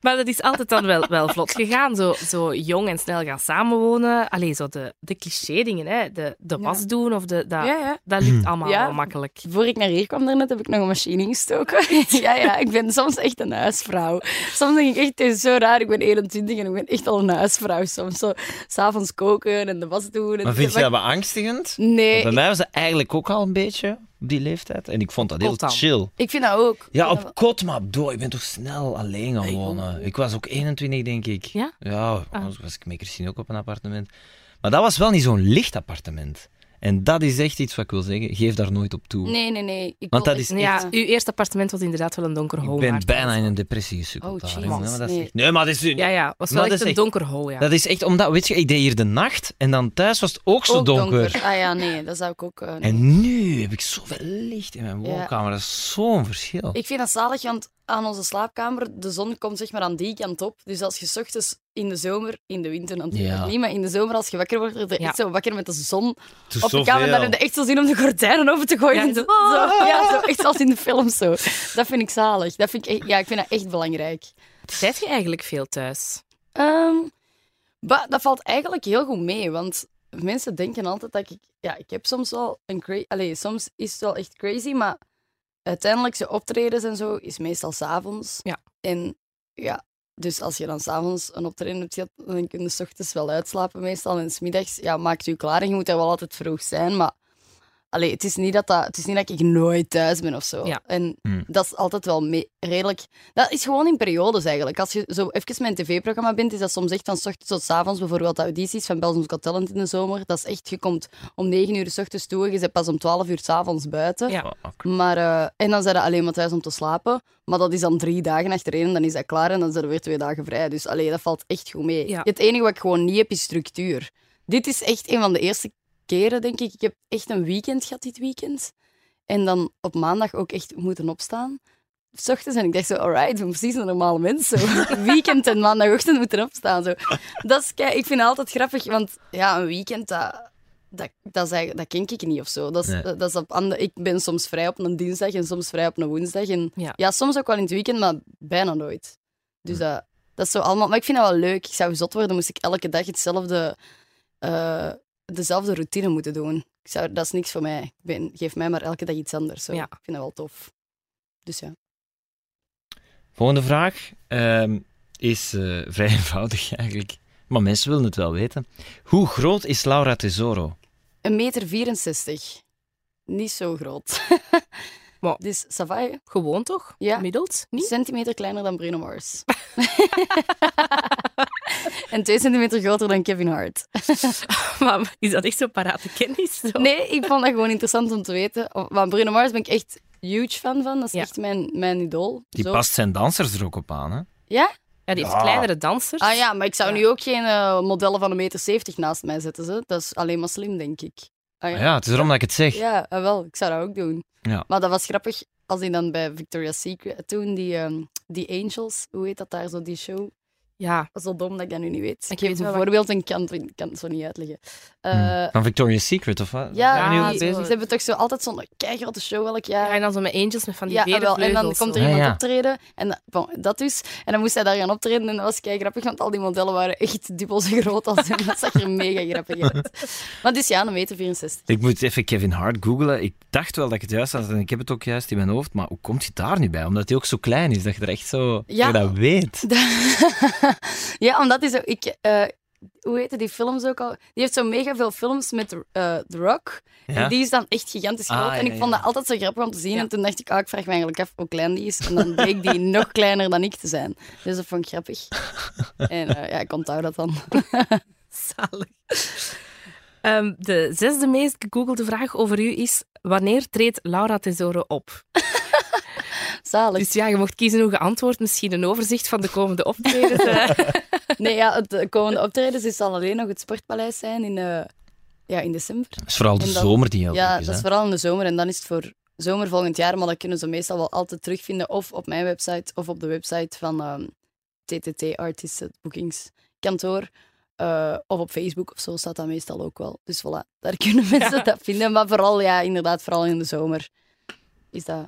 Maar dat is altijd dan wel, wel vlot gegaan. Zo, zo jong en snel gaan samenwonen. Allee, zo de, de cliché-dingen, hè. De, de Ja. was doen of de... Dat, Ja, ja. dat lukt allemaal Ja. wel makkelijk. Voor ik naar hier kwam daarnet, heb ik nog een machine ingestoken. ja, ja, ik ben soms echt een huisvrouw. Soms denk ik echt, het is zo raar, ik ben 21 en ik ben echt al een huisvrouw. Soms zo, s'avonds koken en de was doen. Maar vind je dat beangstigend? Nee, Bij mij was dat eigenlijk ook al een beetje op die leeftijd. En ik vond dat heel chill. ik vind dat ook. Ja, op kot, maar door. Ik ben toch snel alleen gaan wonen. Ik was ook 21, denk ik. Ja? Ja, Ah. was ik met Christine ook op een appartement. Maar dat was wel niet zo'n licht appartement. En dat is echt iets wat ik wil zeggen. Geef daar nooit op toe. Nee, nee, nee. Ik Want wil dat is echt- Ja, ja. uw eerste appartement was inderdaad wel een donker hol. ik ben bijna in een depressie gesukkeld Oh, daar. Maar dat is Nee. echt- Nee, maar dat is... Ja, ja. was wel echt is een echt- donker hol, ja. Dat is echt omdat, weet je, ik deed hier de nacht en dan thuis was het ook zo Ook donker. Ah ja, nee, dat zou ik ook... eh, nee. En nu heb ik zoveel licht in mijn Ja. woonkamer. Dat is zo'n verschil. Ik vind dat zalig, want aan onze slaapkamer, de zon komt zeg maar aan die kant op. Dus als je 's ochtends in de zomer, in de winter natuurlijk Ja. niet, maar in de zomer als je wakker wordt, word je Ja. echt zo wakker met de zon op de kamer. Dan heb je echt zo zin om de gordijnen open te gooien. Ja, en zo, ja, zo, echt zoals in de film zo. Dat vind ik zalig. Dat vind ik ja, ik vind dat echt belangrijk. Zijt je eigenlijk veel thuis? Ehm, ba- dat valt eigenlijk heel goed mee, want mensen denken altijd dat ik... Ja, ik heb soms wel een crazy... Allee, soms is het wel echt crazy, maar uiteindelijk zijn optredens en zo is meestal s'avonds. Ja. En ja, dus als je dan s'avonds een optreden hebt dan kun je 's ochtends wel uitslapen meestal. En smiddags ja, maakt u klaar en je moet er wel altijd vroeg zijn, maar... Allee, het is niet dat, dat, het is niet dat ik nooit thuis ben of zo. Ja. En Hmm. dat is altijd wel redelijk... Dat is gewoon in periodes eigenlijk. Als je zo even met een tv-programma bent, is dat soms echt van s ochtends tot s avonds. Bijvoorbeeld de audities van Belgium's Got Talent in de zomer. Dat is echt, je komt om 9 uur s ochtends toe en je bent pas om 12 uur s avonds buiten. Ja. Maar, eh, en dan zijn je alleen maar thuis om te slapen. Maar dat is dan drie dagen achtereen en dan is dat klaar en dan zijn er weer twee dagen vrij. Dus allee, dat valt echt goed mee. Ja. Het enige wat ik gewoon niet heb, is structuur. Dit is echt een van de eerste keren, denk ik. Ik heb echt een weekend gehad dit weekend. En dan op maandag ook echt moeten opstaan. S ochtends en ik dacht zo, alright, ik ben precies een normale mens. Zo. weekend en maandagochtend moeten opstaan. Zo. Dat is, ik vind het altijd grappig, want ja, een weekend, dat, dat, dat, is dat ken ik niet of zo. Dat is, Nee. dat is op andere, ik ben soms vrij op een dinsdag en soms vrij op een woensdag. En, Ja. ja. soms ook wel in het weekend, maar bijna nooit. Dus dat, dat is zo allemaal... Maar ik vind dat wel leuk. Ik zou zot worden, moest ik elke dag hetzelfde, eh, dezelfde routine moeten doen. Ik zou, dat is niks voor mij. Ik ben, geef mij maar elke dag iets anders. Zo. Ja. Ik vind dat wel tof. Dus ja. Volgende vraag ehm, is eh, vrij eenvoudig eigenlijk. Maar mensen willen het wel weten. Hoe groot is Laura Tesoro? Een meter 64. Niet zo groot. Maar- Dus Savaille, Gewoon toch? Ja. Niet? centimeter kleiner dan Bruno Mars. en twee centimeter groter dan Kevin Hart. Maar is dat echt zo parate kennis? Zo? Nee, ik vond dat gewoon interessant om te weten. Want Bruno Mars ben ik echt huge fan van. Dat is Ja. echt mijn, mijn idool. Die Zo. past zijn dansers er ook op aan, hè? Ja? Ja, die heeft Ja. kleinere dansers. Ah ja, maar ik zou Ja. nu ook geen eh, modellen van een meter 70 naast mij zetten. Ze. Dat is alleen maar slim, denk ik. Ah, ja. Ja, het is erom dat ik het zeg. Ja, ah, wel. Ik zou dat ook doen. Ja. Maar dat was grappig als hij dan bij Victoria's Secret toen, die, ehm, die Angels, hoe heet dat daar zo, die show? Ja, Dat is wel dom dat ik dat nu niet weet. Ik geef wel een voorbeeld en ik kan, het- ik kan het zo niet uitleggen. Eh, Van Victoria's Secret, of wat? ja, ja, al ze, hebben toch zo altijd zo'n keigrote show elk jaar. ja, en dan zo met angels met van die Ja, vele. En dan komt zo. er iemand ja. optreden. En dat- bon, dat dus. En dan moest hij daar gaan optreden. En dat was kei grappig, want al die modellen waren echt dubbel zo groot als hem. Dat zag er mega grappig uit. Maar het is ja, een meter 64. Ik moet even Kevin Hart googlen. Ik dacht wel dat ik het juist had en ik heb het ook juist in mijn hoofd. Maar hoe komt hij daar nu bij? Omdat hij ook zo klein is, dat je er echt zo... Ja. Dat je dat weet. ja, omdat zo... Ik, eh, hoe heette die films ook al? Die heeft zo mega veel films met eh, The Rock. Ja? En die is dan echt gigantisch Ah, groot. en ik ja. vond dat altijd zo grappig om te zien. En toen dacht ik, ah, ik vraag me eigenlijk af hoe klein die is. En dan bleek die nog kleiner dan ik te zijn. Dus dat vond ik grappig. En eh, ja, ik onthoud dat dan. Zalig. Ehm, de zesde meest gegoogelde vraag over u is: wanneer treedt Laura Tesoro op? Zalig. Dus ja, je mocht kiezen hoe geantwoord. Misschien een overzicht van de komende optredens. eh. Nee, ja, het eh, komende optredens is zal alleen nog het Sportpaleis zijn in, eh, ja, in december. Dat is vooral de dan- zomer die heel Ja, is. dat is vooral in de zomer. En dan is het voor zomer volgend jaar. Maar dat kunnen ze meestal wel altijd terugvinden. Of op mijn website of op de website van ehm, TTT Artists Bookingskantoor. Eh, of op Facebook of zo staat dat meestal ook wel. Dus voilà, daar kunnen mensen dat vinden. Maar vooral, ja, inderdaad, vooral in de zomer is dat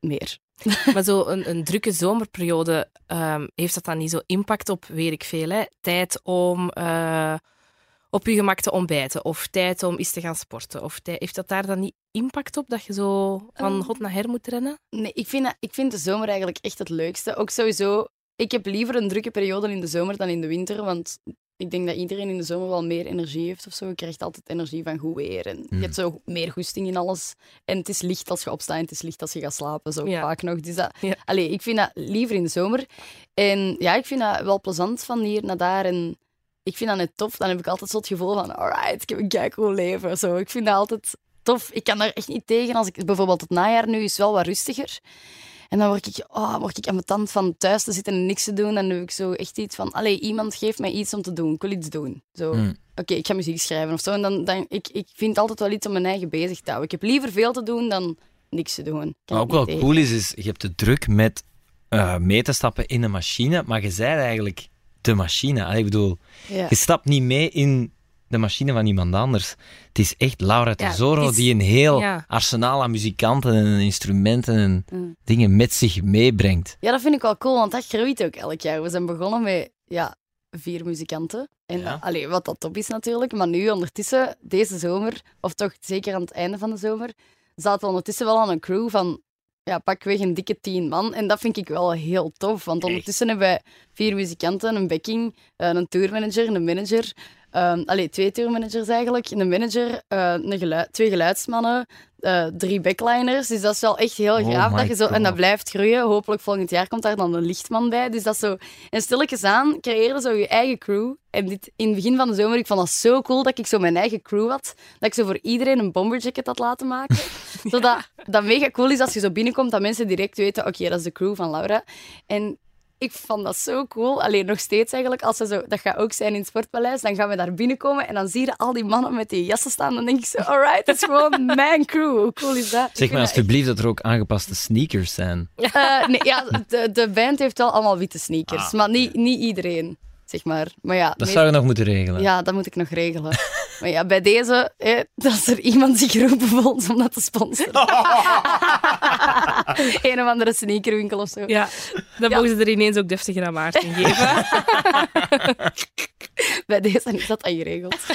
meer. maar zo een, een drukke zomerperiode, ehm, heeft dat dan niet zo impact op, weet ik veel, hè? tijd om eh, op je gemak te ontbijten of tijd om eens te gaan sporten? Of heeft dat daar dan niet impact op, dat je zo van Ehm. hot naar her moet rennen? Nee, ik vind, dat- ik vind de zomer eigenlijk echt het leukste. Ook sowieso, ik heb liever een drukke periode in de zomer dan in de winter. Want ik denk dat iedereen in de zomer wel meer energie heeft of zo. Je krijgt altijd energie van goed weer. En je Mm. hebt zo meer goesting in alles. En het is licht als je opstaat en het is licht als je gaat slapen. Zo Ja. vaak nog. Dus dat, Ja. allee, ik vind dat liever in de zomer. En ja, ik vind dat wel plezant van hier naar daar. En ik vind dat net tof. Dan heb ik altijd zo het gevoel van, alright, ik heb een keicool leven. Zo, ik vind dat altijd tof. Ik kan daar echt niet tegen. Als ik, bijvoorbeeld het najaar nu is wel wat rustiger. En dan word ik, oh, word ik aan mijn tand van thuis te zitten en niks te doen. Dan heb ik zo echt iets van, allee, iemand geeft mij iets om te doen. Ik wil iets doen. Zo, Hmm. oké, ik ga muziek schrijven of zo. En dan, dan ik, ik vind altijd wel iets om mijn eigen bezig te houden. Ik heb liever veel te doen dan niks te doen. Wat ook wel tegen. cool is, is je hebt de druk met eh, mee te stappen in een machine, maar je bent eigenlijk de machine. Allee, ik bedoel, Ja. je stapt niet mee in de machine van iemand anders. Het is echt Laura Ja, Tesoro is- die een heel ja. arsenaal aan muzikanten en instrumenten en Mm. dingen met zich meebrengt. Ja, dat vind ik wel cool, want dat groeit ook elk jaar. We zijn begonnen met ja, vier muzikanten. En Ja. allee, wat dat top is natuurlijk. Maar nu ondertussen, deze zomer, of toch zeker aan het einde van de zomer, zaten we ondertussen wel aan een crew van ja, pakweg een dikke tien man. En dat vind ik wel heel tof. Want ondertussen hebben wij vier muzikanten, een backing, eh, een tourmanager, een manager. Ehm allee, twee tourmanagers eigenlijk. Een manager, eh, een gelui- twee geluidsmannen, eh, drie backliners. Dus dat is wel echt heel Oh gaaf. Dat je zo, en dat blijft groeien. Hopelijk volgend jaar komt daar dan een lichtman bij. Dus dat is zo... En stilletjes aan creëren zo je eigen crew. En dit, in het begin van de zomer, ik vond dat zo cool dat ik zo mijn eigen crew had. Dat ik zo voor iedereen een bomberjacket had laten maken. Zodat dat mega cool is als je zo binnenkomt, dat mensen direct weten, oké, dat is de crew van Laura. En ik vond dat zo cool. Alleen nog steeds eigenlijk, als ze zo, dat gaat ook zijn in het Sportpaleis, dan gaan we daar binnenkomen en dan zie je al die mannen met die jassen staan. Dan denk ik zo, alright, dat is gewoon mijn crew. Hoe cool is dat? Zeg maar dat alsjeblieft dat er ook aangepaste sneakers zijn. Eh, nee, ja, de, de band heeft wel allemaal witte sneakers, Ah, maar niet, niet iedereen, zeg maar. Maar ja, Dat meest- zou je nog moeten regelen. ja, dat moet ik nog regelen. Maar ja, bij deze, hè, als er iemand zich geroepen voelt om dat te sponsoren. een of andere sneakerwinkel of zo. Ja, dan Ja. mogen ze er ineens ook deftige aan Maarten geven. Bij deze is dat al geregeld.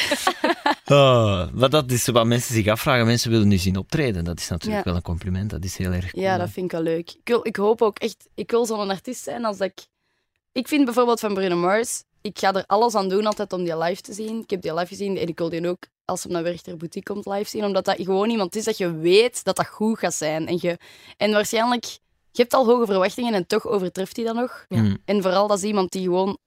Oh, maar dat is wat mensen zich afvragen. Mensen willen nu zien optreden. Dat is natuurlijk Ja. wel een compliment. Dat is heel erg cool. Ja, dat vind ik wel leuk. Ik, wil, ik hoop ook echt, ik wil zo'n artiest zijn als dat ik... Ik vind bijvoorbeeld van Bruno Mars, ik ga er alles aan doen altijd om die live te zien. Ik heb die live gezien en ik wil die ook, als hij naar Werchter Boutique komt, live zien. Omdat dat gewoon iemand is dat je weet dat dat goed gaat zijn. En, je, en waarschijnlijk, je hebt al hoge verwachtingen en toch overtreft hij dat nog. Mm. En vooral dat is iemand die gewoon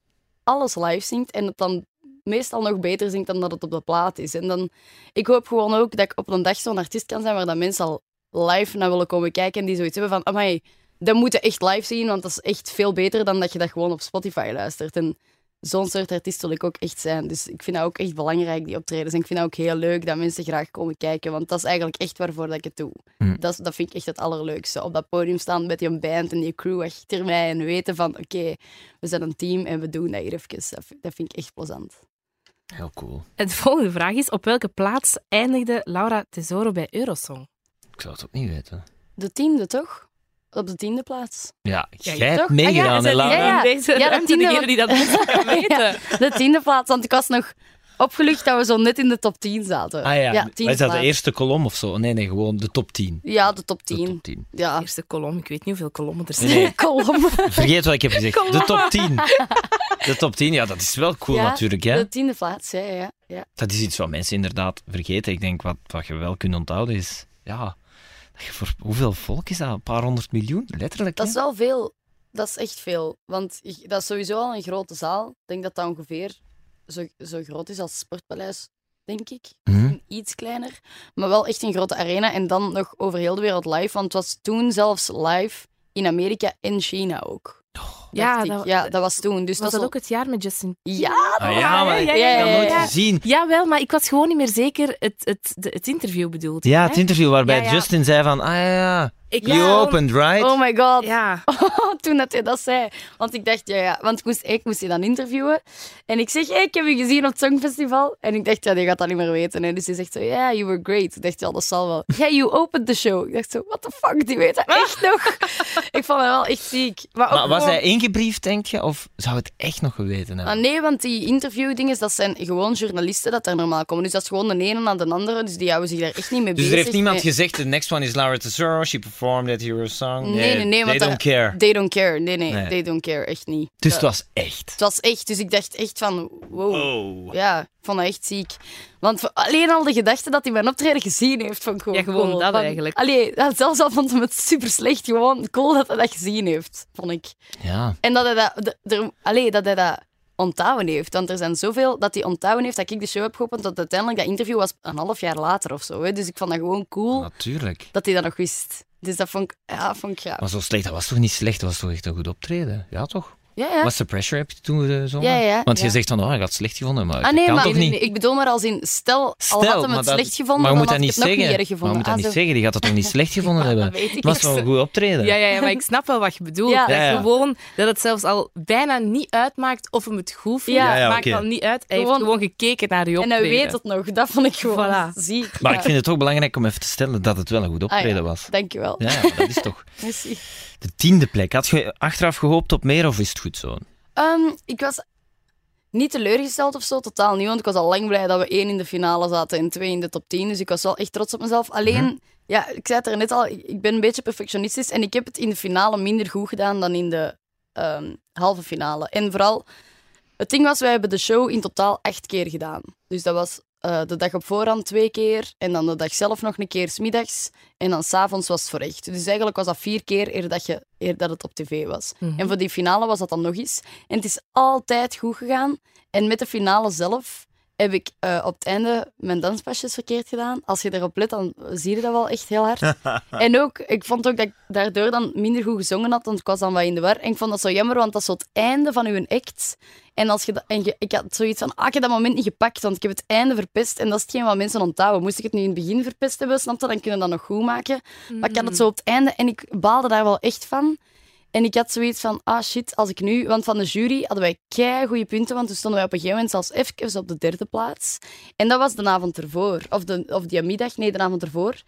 alles live zingt en het dan meestal nog beter zingt dan dat het op de plaat is. En dan, ik hoop gewoon ook dat ik op een dag zo'n artiest kan zijn waar dat mensen al live naar willen komen kijken en die zoiets hebben van, amai, dat moet je echt live zien, want dat is echt veel beter dan dat je dat gewoon op Spotify luistert. En zo'n soort artiest wil ik ook echt zijn. Dus ik vind dat ook echt belangrijk, die optredens. En ik vind dat ook heel leuk dat mensen graag komen kijken. Want dat is eigenlijk echt waarvoor dat ik het doe. Hm. Dat, is- dat vind ik echt het allerleukste. Op dat podium staan met die band en die crew achter mij. En weten van, oké, we zijn een team en we doen dat hier even. Dat, vind- dat vind ik echt plezant. Heel cool. En de volgende vraag is, op welke plaats eindigde Laura Tesoro bij Eurosong? Ik zou het ook niet weten. De tiende, toch? Op de tiende plaats. Ja, Ja, jij hebt toch? meegedaan, Ah, ja, ja, ja. Deze Ja, dat ruimte, tiende, degene die dat kan weten. De tiende plaats, want ik was nog opgelucht dat we zo net in de top 10 zaten. Ah ja, tiende is dat de eerste kolom of zo? Nee, nee, gewoon de top 10. Ja, de top De 10. top 10. Ja. Eerste kolom, ik weet niet hoeveel kolommen er zijn. Nee, Kolom. vergeet wat ik heb gezegd. De top 10. De top 10, ja, dat is wel cool Ja, natuurlijk. Hè? De tiende plaats, ja, ja. ja. Dat is iets wat mensen inderdaad vergeten. Ik denk, wat, wat je wel kunt onthouden is... Ja, voor, hoeveel volk is dat? Een paar honderd miljoen? Letterlijk, Dat hè? is wel veel. Dat is echt veel. Want dat is sowieso al een grote zaal. Ik denk dat dat ongeveer zo, zo groot is als het Sportpaleis, denk ik. Mhm. Iets kleiner. Maar wel echt een grote arena. En dan nog over heel de wereld live. Want het was toen zelfs live in Amerika en China ook. Ja, dat- ja, dat was toen. Dus Was dat dat ook het jaar met Justin Ja, Ah, ja, maar ik ja, heb ja, dat ja, nooit ja. gezien. Jawel, maar ik was gewoon niet meer zeker het, het, het interview bedoeld. Ja, het interview waarbij Ja, ja. Justin zei van... Ah ja, ja, Ik you opened, right? Oh my god. Ja, toen dat hij dat zei. Want ik dacht, ja, ja. Want ik moest, ik moest je dan interviewen. En ik zeg, hey, ik heb je gezien op het Songfestival. En ik dacht, ja, die gaat dat niet meer weten. En dus hij zegt zo, ja, yeah, you were great. Ik dacht, ja, dat zal wel. Ja, you opened the show. Ik dacht zo, what the fuck, die weet dat echt nog. ik vond het wel echt ziek. Maar, ook Maar was gewoon- hij ingebriefd, denk je? Of zou het echt nog geweten hebben? Ah, nee, want die interviewdingen, dat zijn gewoon journalisten dat daar normaal komen. Dus dat is gewoon de ene na de andere. Dus die houden zich daar echt niet mee dus bezig. er heeft niemand Nee. gezegd, the next one is Laura Tesoro, she performed at Hero Song. Nee, nee, nee. They want don't care. They don't care. Nee, nee, Nee. they don't care. Echt niet. Dus Dat- het was echt. Het was echt, dus ik dacht echt van, wow. Oh. Ja, ik vond dat echt ziek. Want voor- alleen al de gedachte dat hij mijn optreden gezien heeft, vond ik gewoon Ja, gewoon cool. dat Van- eigenlijk. Allee, zelfs al vond hij het super slecht, gewoon cool dat hij dat gezien heeft, vond ik. Ja. En dat hij dat, er, allee, dat, hij dat onthouden heeft. Want er zijn zoveel dat hij onthouden heeft dat ik de show heb geopend, dat uiteindelijk dat interview was een half jaar later of zo. Hè. Dus ik vond dat gewoon cool Natuurlijk. dat hij dat nog wist. Dus dat vond ik, ja, vond ik gaaf. Maar zo slecht, dat was toch niet slecht? Dat was toch echt een goed optreden? Ja, toch? Ja, ja. Was de pressure heb je toen gezongen? Ja, ja, Want je zegt van, oh, hij had het slecht gevonden, maar Ah nee, kan maar toch nee, niet? nee, ik bedoel maar als in, stel, al Stel, had hem maar het dat- slecht gevonden, maar je dan moet dat ik niet het nog zeggen. niet erg Maar je gevonden. moet dat Ah, niet zo. zeggen, die gaat dat toch niet slecht gevonden hebben? dat weet ik Het was wel een goed optreden. Ja, ja, ja, maar ik snap wel wat je bedoelt. Ja. Dat Ja, ja. Gewoon dat het zelfs al bijna niet uitmaakt of hem het goed vindt. Ja. Ja, ja, maakt oké. dan niet uit. Hij Gewoon- heeft gewoon gekeken naar je En hij optreden. weet het nog. Dat vond ik gewoon Voilà. ziek. Maar Ja. ik vind het toch belangrijk om even te stellen dat het wel een goed Ah, optreden ja. was. Dankjewel. Ja, ja, dat is toch. De tiende plek. Had je achteraf gehoopt op meer of is het goed zo? Ehm, ik was niet teleurgesteld of zo, totaal niet. Want ik was al lang blij dat we één in de finale zaten en twee in de top 10. Dus ik was wel echt trots op mezelf. Alleen, Mhm. ja, ik zei het er net al, ik ik ben een beetje perfectionistisch. En ik heb het in de finale minder goed gedaan dan in de ehm, halve finale. En vooral, het ding was, wij hebben de show in totaal acht keer gedaan. Dus dat was eh, de dag op voorhand twee keer. En dan de dag zelf nog een keer smiddags. En dan s'avonds was het voor echt. Dus eigenlijk was dat vier keer eer dat, je, eer dat het op tv was. Mhm. En voor die finale was dat dan nog eens. En het is altijd goed gegaan. En met de finale zelf heb ik eh, op het einde mijn danspasjes verkeerd gedaan. Als je erop let, dan zie je dat wel echt heel hard. en ook, ik vond ook dat ik daardoor dan minder goed gezongen had, want ik was dan wat in de war. En ik vond dat zo jammer, want dat is zo het einde van uw act. En, als je dat, en je- ik had zoiets van, ah, ik heb dat moment niet gepakt, want ik heb het einde verpest. En dat is hetgeen wat mensen onthouden. Moest ik het nu in het begin verpest hebben, snap je, dan kunnen we dat nog goed maken. Maar ik had het zo op het einde en ik baalde daar wel echt van. En ik had zoiets van, ah shit, als ik nu... Want van de jury hadden wij kei goede punten, want toen stonden wij op een gegeven moment zelfs even op de derde plaats. En dat was de avond ervoor. Of, de, of die middag, nee, de avond ervoor.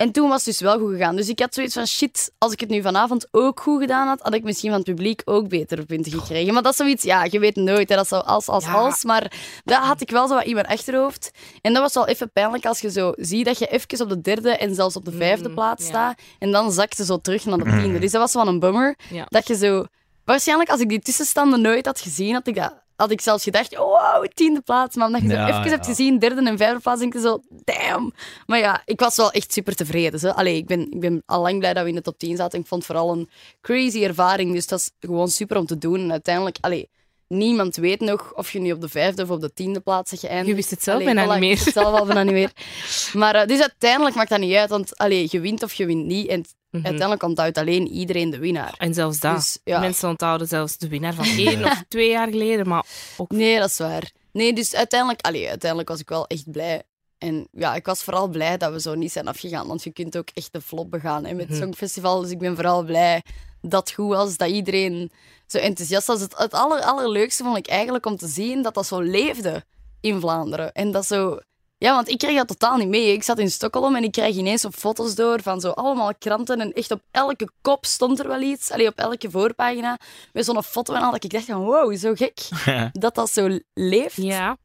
En toen was het dus wel goed gegaan. Dus ik had zoiets van, shit, als ik het nu vanavond ook goed gedaan had, had ik misschien van het publiek ook betere punten gekregen. Maar dat is zoiets, ja, je weet nooit, hè, dat is zo als, als, Ja. als. Maar dat had ik wel zo wat in mijn achterhoofd. En dat was wel even pijnlijk als je zo ziet dat je even op de derde en zelfs op de vijfde Mm, plaats ja. staat. En dan zakte zo terug naar de tiende. Dus dat was wel een bummer. Ja. Dat je zo... Waarschijnlijk als ik die tussenstanden nooit had gezien, had ik, dat, had ik zelfs gedacht, wow, tiende plaats. Maar omdat je Ja, zo even ja. hebt gezien, derde en vijfde plaats, denk je zo, damn. Maar ja, ik was wel echt super tevreden. Zo. Allee, ik ben, ik ben al lang blij dat we in de top 10 zaten. Ik vond het vooral een crazy ervaring. Dus dat is gewoon super om te doen. En uiteindelijk, allee, niemand weet nog of je nu op de vijfde of op de tiende plaats zit geëindigd. Je wist het zelf Allee, bijna voilà, niet meer. Ik wist het zelf al bijna niet meer. Maar eh, dus uiteindelijk maakt dat niet uit, want allee, je wint of je wint niet. En Mhm. uiteindelijk onthoudt alleen iedereen de winnaar. En zelfs dat. Dus, ja. Mensen onthouden zelfs de winnaar van één of twee jaar geleden, maar ook Nee, dat is waar. Nee, dus uiteindelijk, allee, uiteindelijk was ik wel echt blij. En ja, ik was vooral blij dat we zo niet zijn afgegaan. Want je kunt ook echt de flop begaan hè, met het Mhm. Songfestival. Dus ik ben vooral blij dat het goed was, dat iedereen zo enthousiast was. Het, het aller, allerleukste vond ik eigenlijk om te zien dat dat zo leefde in Vlaanderen. En dat zo... Ja, want ik kreeg dat totaal niet mee. Ik zat in Stockholm en ik kreeg ineens op foto's door van zo allemaal kranten. En echt op elke kop stond er wel iets. Allee, op elke voorpagina. Met zo'n foto en al. Dat ik dacht van, wow, zo gek. Dat dat zo leeft Ja.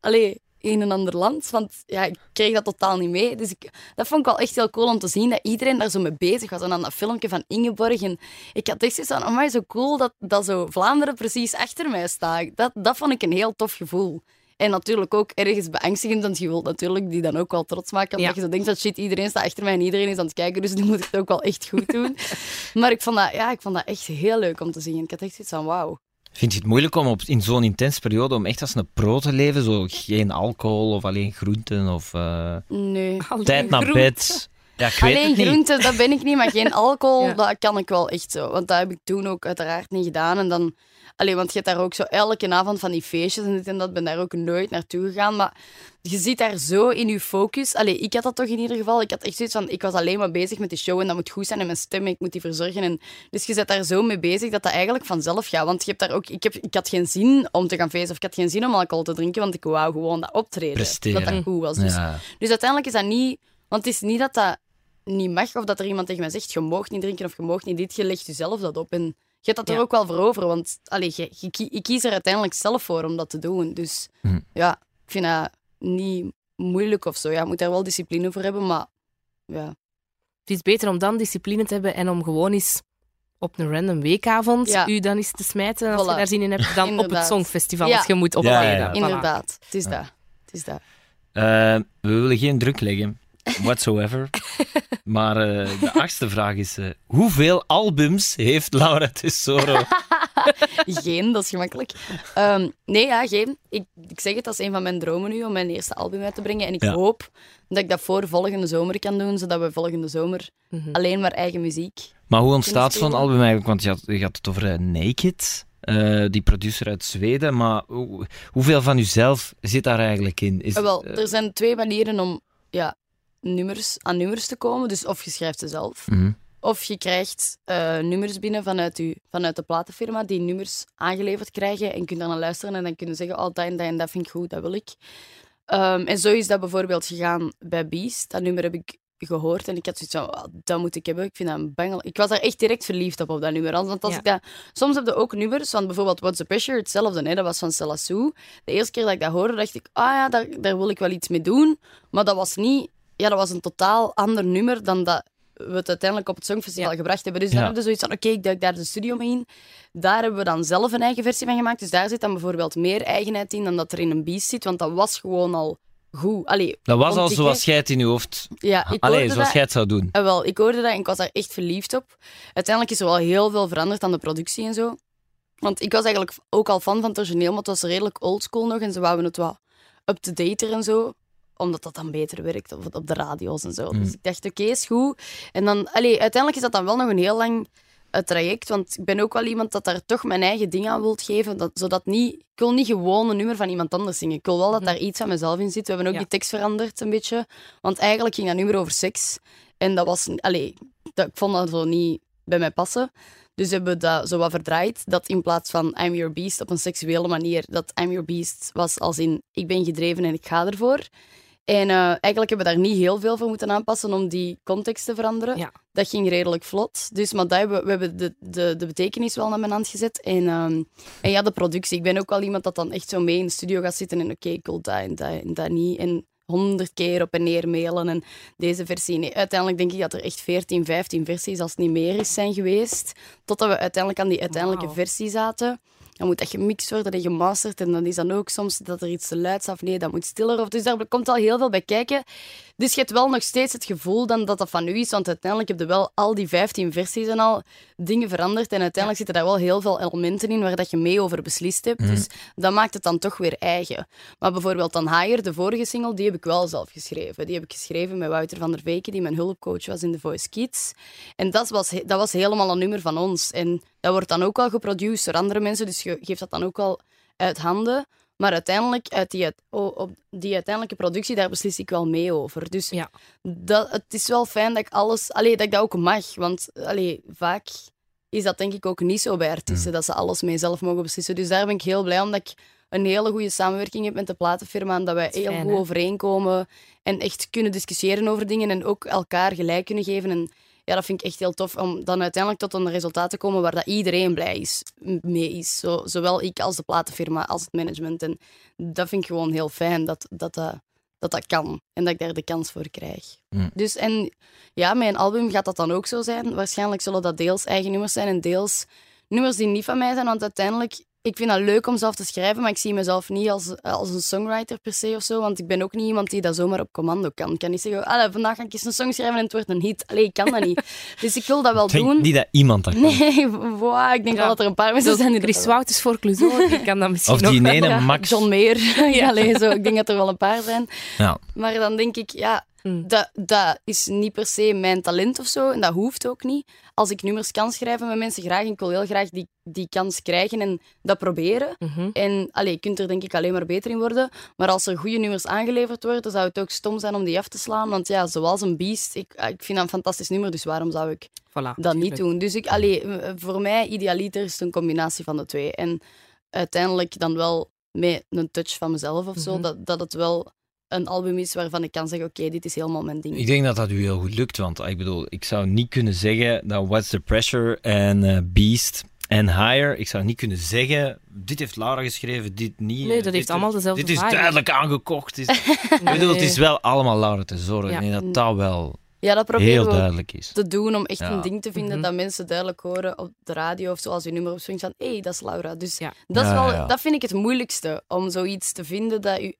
allee, in een ander land. Want ja, ik kreeg dat totaal niet mee. Dus ik, dat vond ik wel echt heel cool om te zien dat iedereen daar zo mee bezig was. En dan dat filmpje van Ingeborg. En ik had echt zoiets van, amai, zo cool dat, dat zo Vlaanderen precies achter mij staat. Dat, dat vond ik een heel tof gevoel. En natuurlijk ook ergens beangstigend, want je wilt natuurlijk die dan ook wel trots maken. Omdat Ja. je zo denkt dat shit, iedereen staat achter mij en iedereen is aan het kijken, dus nu moet ik het ook wel echt goed doen. maar ik vond, dat, ja, ik vond dat echt heel leuk om te zien. Ik had echt zoiets van, wauw. Vind je het moeilijk om op, in zo'n intense periode om echt als een pro te leven? Zo geen alcohol of alleen groenten of eh, Nee. Alleen tijd naar groente. bed? Ja, ik weet Alleen het niet. groenten, dat ben ik niet, maar geen alcohol, Ja. dat kan ik wel echt zo. Want dat heb ik toen ook uiteraard niet gedaan. En dan, alleen, want je hebt daar ook zo elke avond van die feestjes en dit en dat, ben daar ook nooit naartoe gegaan. Maar je zit daar zo in je focus. Allee, ik had dat toch in ieder geval. Ik had echt zoiets van, ik was alleen maar bezig met die show en dat moet goed zijn en mijn stem, ik moet die verzorgen. En, dus je zit daar zo mee bezig dat dat eigenlijk vanzelf gaat. Want je hebt daar ook, ik, heb, ik had geen zin om te gaan feesten of ik had geen zin om alcohol te drinken, want ik wou gewoon dat optreden. Presteren. Dat dat goed was. Dus Ja. dus uiteindelijk is dat niet... Want het is niet dat dat niet mag, of dat er iemand tegen mij zegt, je mag niet drinken of je mag niet dit, je legt jezelf dat op. En hebt dat er Ja. ook wel voor over, want allee, je, je, kie- je kiest er uiteindelijk zelf voor om dat te doen. Dus Hm. ja, ik vind dat niet moeilijk of zo. Ja, je moet daar wel discipline voor hebben, maar ja. Het is beter om dan discipline te hebben en om gewoon eens op een random weekavond Ja. u dan eens te smijten als Voilà. je daar zin in hebt, dan op het. Songfestival Ja. als je moet Ja, optreden. ja, ja. Voilà. Inderdaad, het is dat. Het is dat. Eh, we willen geen druk leggen, whatsoever. maar eh, de achtste vraag is: eh, hoeveel albums heeft Laura Tesoro? Geen, dat is gemakkelijk. Ehm, nee, ja, geen. Ik, ik zeg het, dat is een van mijn dromen nu, om mijn eerste album uit te brengen. En ik Ja. hoop dat ik dat voor volgende zomer kan doen, zodat we volgende zomer Mhm. alleen maar eigen muziek... Maar hoe ontstaat zo'n album eigenlijk? Want je had, je had het over eh, Naked, eh, die producer uit Zweden. Maar hoe- hoeveel van jezelf zit daar eigenlijk in? Is, wel, er zijn twee manieren om ja, nummers, aan nummers te komen. Dus of je schrijft ze zelf, mhm. of je krijgt eh, nummers binnen vanuit, u, vanuit de platenfirma, die nummers aangeleverd krijgen. En je kunt dan naar luisteren en dan kunnen zeggen, oh, dat en dat en dat vind ik goed, dat wil ik. Ehm, en zo is dat bijvoorbeeld gegaan bij Beast. Dat nummer heb ik gehoord en ik had zoiets van, oh, dat moet ik hebben. Ik vind dat een bangel. Ik was daar echt direct verliefd op, op dat nummer. Want als Ja. ik dat... Soms heb je ook nummers, van bijvoorbeeld What's the Pressure, hetzelfde, hè? dat was van Sue. De eerste keer dat ik dat hoorde, dacht ik, ah ja, daar, daar wil ik wel iets mee doen. Maar dat was niet... Ja, dat was een totaal ander nummer dan dat we het uiteindelijk op het Songfestival gebracht hebben. Dus Ja. dan hebben we zoiets van, oké, ik duik daar de studio mee in. Daar hebben we dan zelf een eigen versie van gemaakt. Dus daar zit dan bijvoorbeeld meer eigenheid in dan dat er in een Beast zit. Want dat was gewoon al goed. Allee, dat was al zoals jij het in je hoofd... Ja, ik Allee, zoals dat- jij het zou doen. eh, wel, ik hoorde dat en ik was daar echt verliefd op. Uiteindelijk is er wel heel veel veranderd aan de productie en zo. Want ik was eigenlijk ook al fan van het origineel, maar het was redelijk oldschool nog. En ze wouden het wat up-to-dater en zo. Omdat dat dan beter werkt op, op de radio's en zo. Mm. Dus ik dacht, oké, is goed. En dan, allee, uiteindelijk is dat dan wel nog een heel lang eh, traject. Want ik ben ook wel iemand dat daar toch mijn eigen ding aan wilt geven. Dat, zodat niet, ik wil niet gewoon een nummer van iemand anders zingen. Ik wil wel dat daar iets van mezelf in zit. We hebben ook Ja. die tekst veranderd een beetje. Want eigenlijk ging dat nummer over seks. En dat was... Allee, dat, ik vond dat zo niet bij mij passen. Dus hebben we dat zo wat verdraaid. Dat in plaats van I'm your beast op een seksuele manier, dat I'm your beast was als in ik ben gedreven en ik ga ervoor. En eh, eigenlijk hebben we daar niet heel veel voor moeten aanpassen om die context te veranderen. Ja. Dat ging redelijk vlot. Dus, maar dat hebben, we we hebben de, de, de betekenis wel naar mijn hand gezet. En, ehm, en ja, de productie. Ik ben ook wel iemand dat dan echt zo mee in de studio gaat zitten en oké, ik wil dat en dat en dat niet. En honderd keer op en neer mailen en deze versie. Nee, uiteindelijk denk ik dat er echt 14, 15 versies, als het niet meer is, zijn geweest. Totdat we uiteindelijk aan die uiteindelijke versie zaten. Dan moet dat gemixt worden en gemasterd. En dan is dan ook soms dat er iets te luid is of nee, dat moet stiller. Of, dus daar komt al heel veel bij kijken. Dus je hebt wel nog steeds het gevoel dan dat dat van u is, want uiteindelijk heb je wel al die 15 versies en al dingen veranderd. En uiteindelijk zitten daar wel heel veel elementen in waar dat je mee over beslist hebt. Dus dat maakt het dan toch weer eigen. Maar bijvoorbeeld dan Higher, de vorige single, die heb ik wel zelf geschreven. Die heb ik geschreven met Wouter van der Veken, die mijn hulpcoach was in The Voice Kids. En dat was, dat was helemaal een nummer van ons. En dat wordt dan ook al geproduceerd door andere mensen, dus je geeft dat dan ook al uit handen. Maar uiteindelijk, uit die, op die uiteindelijke productie, daar beslis ik wel mee over. Dus Ja. dat, het is wel fijn dat ik alles... Allee, dat ik dat ook mag. Want allee, vaak is dat denk ik ook niet zo bij artiesten, dat ze alles mee zelf mogen beslissen. Dus daar ben ik heel blij omdat ik een hele goede samenwerking heb met de platenfirma en dat wij Dat heel fijn, goed hè? overeenkomen en echt kunnen discussiëren over dingen en ook elkaar gelijk kunnen geven. En ja, dat vind ik echt heel tof om dan uiteindelijk tot een resultaat te komen waar dat iedereen blij is, mee is. Zo, zowel ik als de platenfirma, als het management. En dat vind ik gewoon heel fijn dat dat, dat, dat, dat kan en dat ik daar de kans voor krijg. Mm. Dus en ja, mijn album gaat dat dan ook zo zijn. Waarschijnlijk zullen dat deels eigen nummers zijn en deels nummers die niet van mij zijn. Want uiteindelijk, ik vind dat leuk om zelf te schrijven, maar ik zie mezelf niet als, als een songwriter per se of zo. Want ik ben ook niet iemand die dat zomaar op commando kan. Ik kan niet zeggen, vandaag ga ik eens een song schrijven en het wordt een hit. Allee, ik kan dat niet. Dus ik wil dat wel Ik denk doen. niet dat iemand dat kan. Nee, wow, ik denk Ja. wel dat er een paar mensen zijn die Chris Wouters voor Clouseau, die kan dat misschien Of die nog ene Max. John Mayer. ja, allee, zo. Ik denk dat er wel een paar zijn. Ja. Maar dan denk ik, ja, Mm. dat, dat is niet per se mijn talent of zo. En dat hoeft ook niet. Als ik nummers kan schrijven met mensen graag, en ik wil heel graag die, die kans krijgen en dat proberen. Mhm. En allee, je kunt er denk ik alleen maar beter in worden. Maar als er goede nummers aangeleverd worden, zou het ook stom zijn om die af te slaan. Want ja, zoals een beest, ik, ik vind dat een fantastisch nummer, dus waarom zou ik Voilà, dat niet doen. Dus ik, allee, eh, voor mij, idealiter is het een combinatie van de twee. En uiteindelijk dan wel met een touch van mezelf of zo, Mhm. dat, dat het wel een album is waarvan ik kan zeggen, oké, dit is helemaal mijn ding. Ik denk dat dat u heel goed lukt, want ik bedoel, ik zou niet kunnen zeggen dat What's the Pressure en eh, Beast en Higher, ik zou niet kunnen zeggen, dit heeft Laura geschreven, dit niet. Nee, dat heeft dit allemaal is- dezelfde Dit is vibe. duidelijk aangekocht. Is, Ik bedoel, het is wel allemaal Laura te zorgen. Ja. Denk dat dat wel Ja, dat proberen heel duidelijk is. te doen om echt Ja. een ding te vinden Mhm. dat mensen duidelijk horen op de radio of zo als je nummer opspringt van, hé, hey, dat is Laura. Dus Ja. dat, is wel, ja. dat vind ik het moeilijkste, om zoiets te vinden dat u...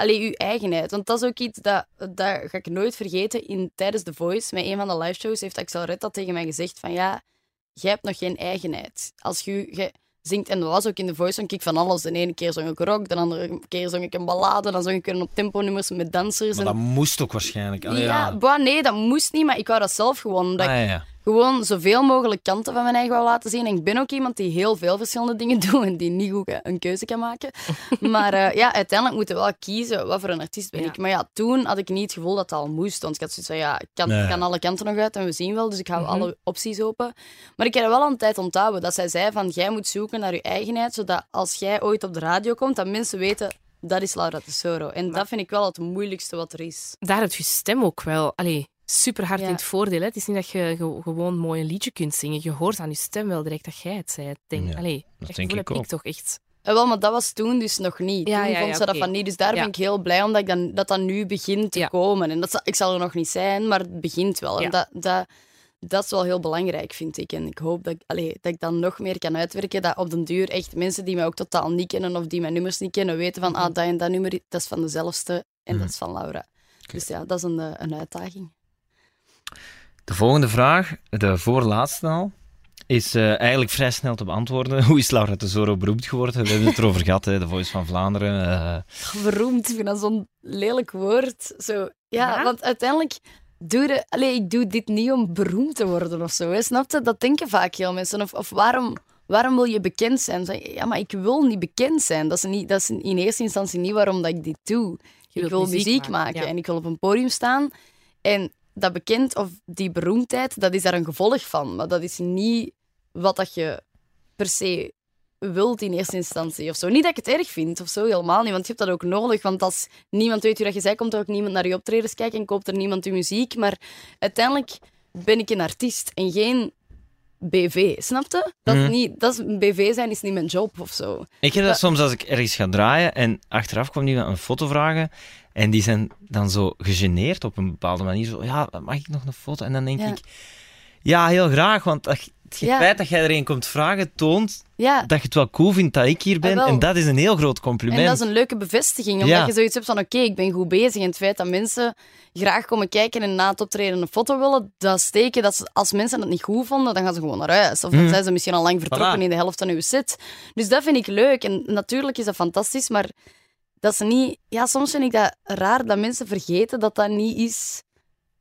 Allee, uw eigenheid. Want dat is ook iets dat, dat ga ik nooit vergeten. In, tijdens The Voice, met een van de liveshows, heeft Axel Red dat tegen mij gezegd van ja, jij hebt nog geen eigenheid. Als je, je zingt, en dat was ook in The Voice, zong ik van alles. De ene keer zong ik rock, de andere keer zong ik een ballade, dan zong ik een op tempo nummers met dansers. Maar en- dat moest ook waarschijnlijk. Allee, ja, ja. bah, nee, dat moest niet, maar ik wou dat zelf gewoon. Omdat Ah, ja, ja. Gewoon zoveel mogelijk kanten van mijn eigen wou laten zien. En ik ben ook iemand die heel veel verschillende dingen doet en die niet goed een keuze kan maken. maar eh, ja, uiteindelijk moeten we wel kiezen wat voor een artiest ben Ja. ik. Maar ja, toen had ik niet het gevoel dat dat al moest. Want ik had zoiets van, ja, ik kan, Nee. kan alle kanten nog uit en we zien wel. Dus ik hou Mhm. alle opties open. Maar ik heb er wel een tijd onthouden dat zij zei van, jij moet zoeken naar je eigenheid, zodat als jij ooit op de radio komt, dat mensen weten, dat is Laura Tesoro. En dat vind ik wel het moeilijkste wat er is. Daar heb je stem ook wel allee, super hard Ja. in het voordeel. Hè? Het is niet dat je ge- gewoon mooi een liedje kunt zingen. Je hoort aan je stem wel direct dat jij het zei. Denk, Ja, allee, dat echt denk ik heb ook. ik toch echt. Eh, wel, maar dat was toen dus nog niet. Ja, toen ja, vond ja, ze dat van niet. Dus daar Ja. ben ik heel blij om dat, ik dan, dat dat nu begint te Ja. komen. En dat, zal- ik zal er nog niet zijn, maar het begint wel. Ja. En dat, dat, dat is wel heel belangrijk, vind ik. En ik hoop dat, ik- allee, dat ik dan nog meer kan uitwerken. Dat op den duur echt mensen die mij ook totaal niet kennen of die mijn nummers niet kennen, weten van, Mhm. ah, dat en dat nummer, dat is van dezelfde en Mhm. dat is van Laura. Dus ja, dat is een, eh, een uitdaging. De volgende vraag, de voorlaatste al, is eh, eigenlijk vrij snel te beantwoorden. Hoe is Laura Tesoro beroemd geworden? We hebben het erover gehad, hè, de Voice van Vlaanderen. eh, Beroemd, ik vind dat zo'n lelijk woord. Zo, ja, Ja? want uiteindelijk doe je... Allee, ik doe dit niet om beroemd te worden of zo. Hè. Snap je? Dat denken vaak heel mensen. Of, of waarom, waarom wil je bekend zijn? Zeg, ja, maar ik wil niet bekend zijn. Dat is, niet, dat is in eerste instantie niet waarom dat ik dit doe. Je ik wil muziek, maken, ja. en ik wil op een podium staan. En dat bekend of die beroemdheid, dat is daar een gevolg van. Maar dat is niet wat dat je per se wilt in eerste instantie of zo. Niet dat ik het erg vind of zo, helemaal niet. Want je hebt dat ook nodig. Want als niemand weet wie dat je zei, komt er ook niemand naar je optredens kijken en koopt er niemand je muziek. Maar uiteindelijk ben ik een artiest en geen BV. Snap je? Dat, is Mhm. niet, dat is, een BV zijn is niet mijn job of zo. Ik heb dat soms als ik ergens ga draaien en achteraf kwam iemand een foto vragen en die zijn dan zo gegeneerd op een bepaalde manier. Zo, ja, mag ik nog een foto? En dan denk Ja. ik, ja, heel graag, want dat, het Ja. feit dat jij er een komt vragen toont Ja, dat je het wel cool vindt dat ik hier ben. Ah, en dat is een heel groot compliment. en dat is een leuke bevestiging. Omdat Ja. je zoiets hebt van, oké, ik ben goed bezig. En het feit dat mensen graag komen kijken en na het optreden een foto willen, dat steken. Dat ze, als mensen het niet goed vonden, dan gaan ze gewoon naar huis. Of dan Mm. zijn ze misschien al lang vertrokken Voilà. in de helft van uw set. Dus dat vind ik leuk. En natuurlijk is dat fantastisch, maar dat ze niet... Ja, soms vind ik dat raar dat mensen vergeten dat dat niet is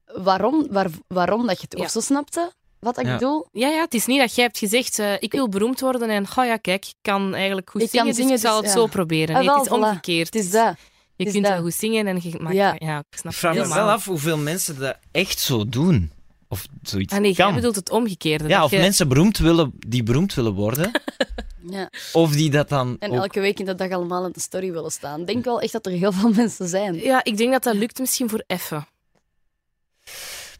waarom, waar, waarom dat je het... Ja. Of zo snapte wat ik Ja. bedoel? Ja, ja, het is niet dat jij hebt gezegd, eh, ik wil beroemd worden en, oh ja, kijk, ik kan eigenlijk goed Ik kan zingen, zingen, dus ik zal dus, het ja. zo proberen. Ah, Nee, het is voilà. omgekeerd. Het is dat. Je is kunt dat. wel goed zingen en je maakt... Ja. Ja, ik snap vraag me wel af hoeveel mensen dat echt zo doen. Of zoiets Ah nee, jij kan. bedoelt het omgekeerde. ja, of je- mensen beroemd willen, die beroemd willen worden. Ja. of die dat dan En ook- elke week in de dag allemaal in de story willen staan. Ik denk wel echt dat er heel veel mensen zijn. Ja, ik denk dat dat lukt misschien voor even.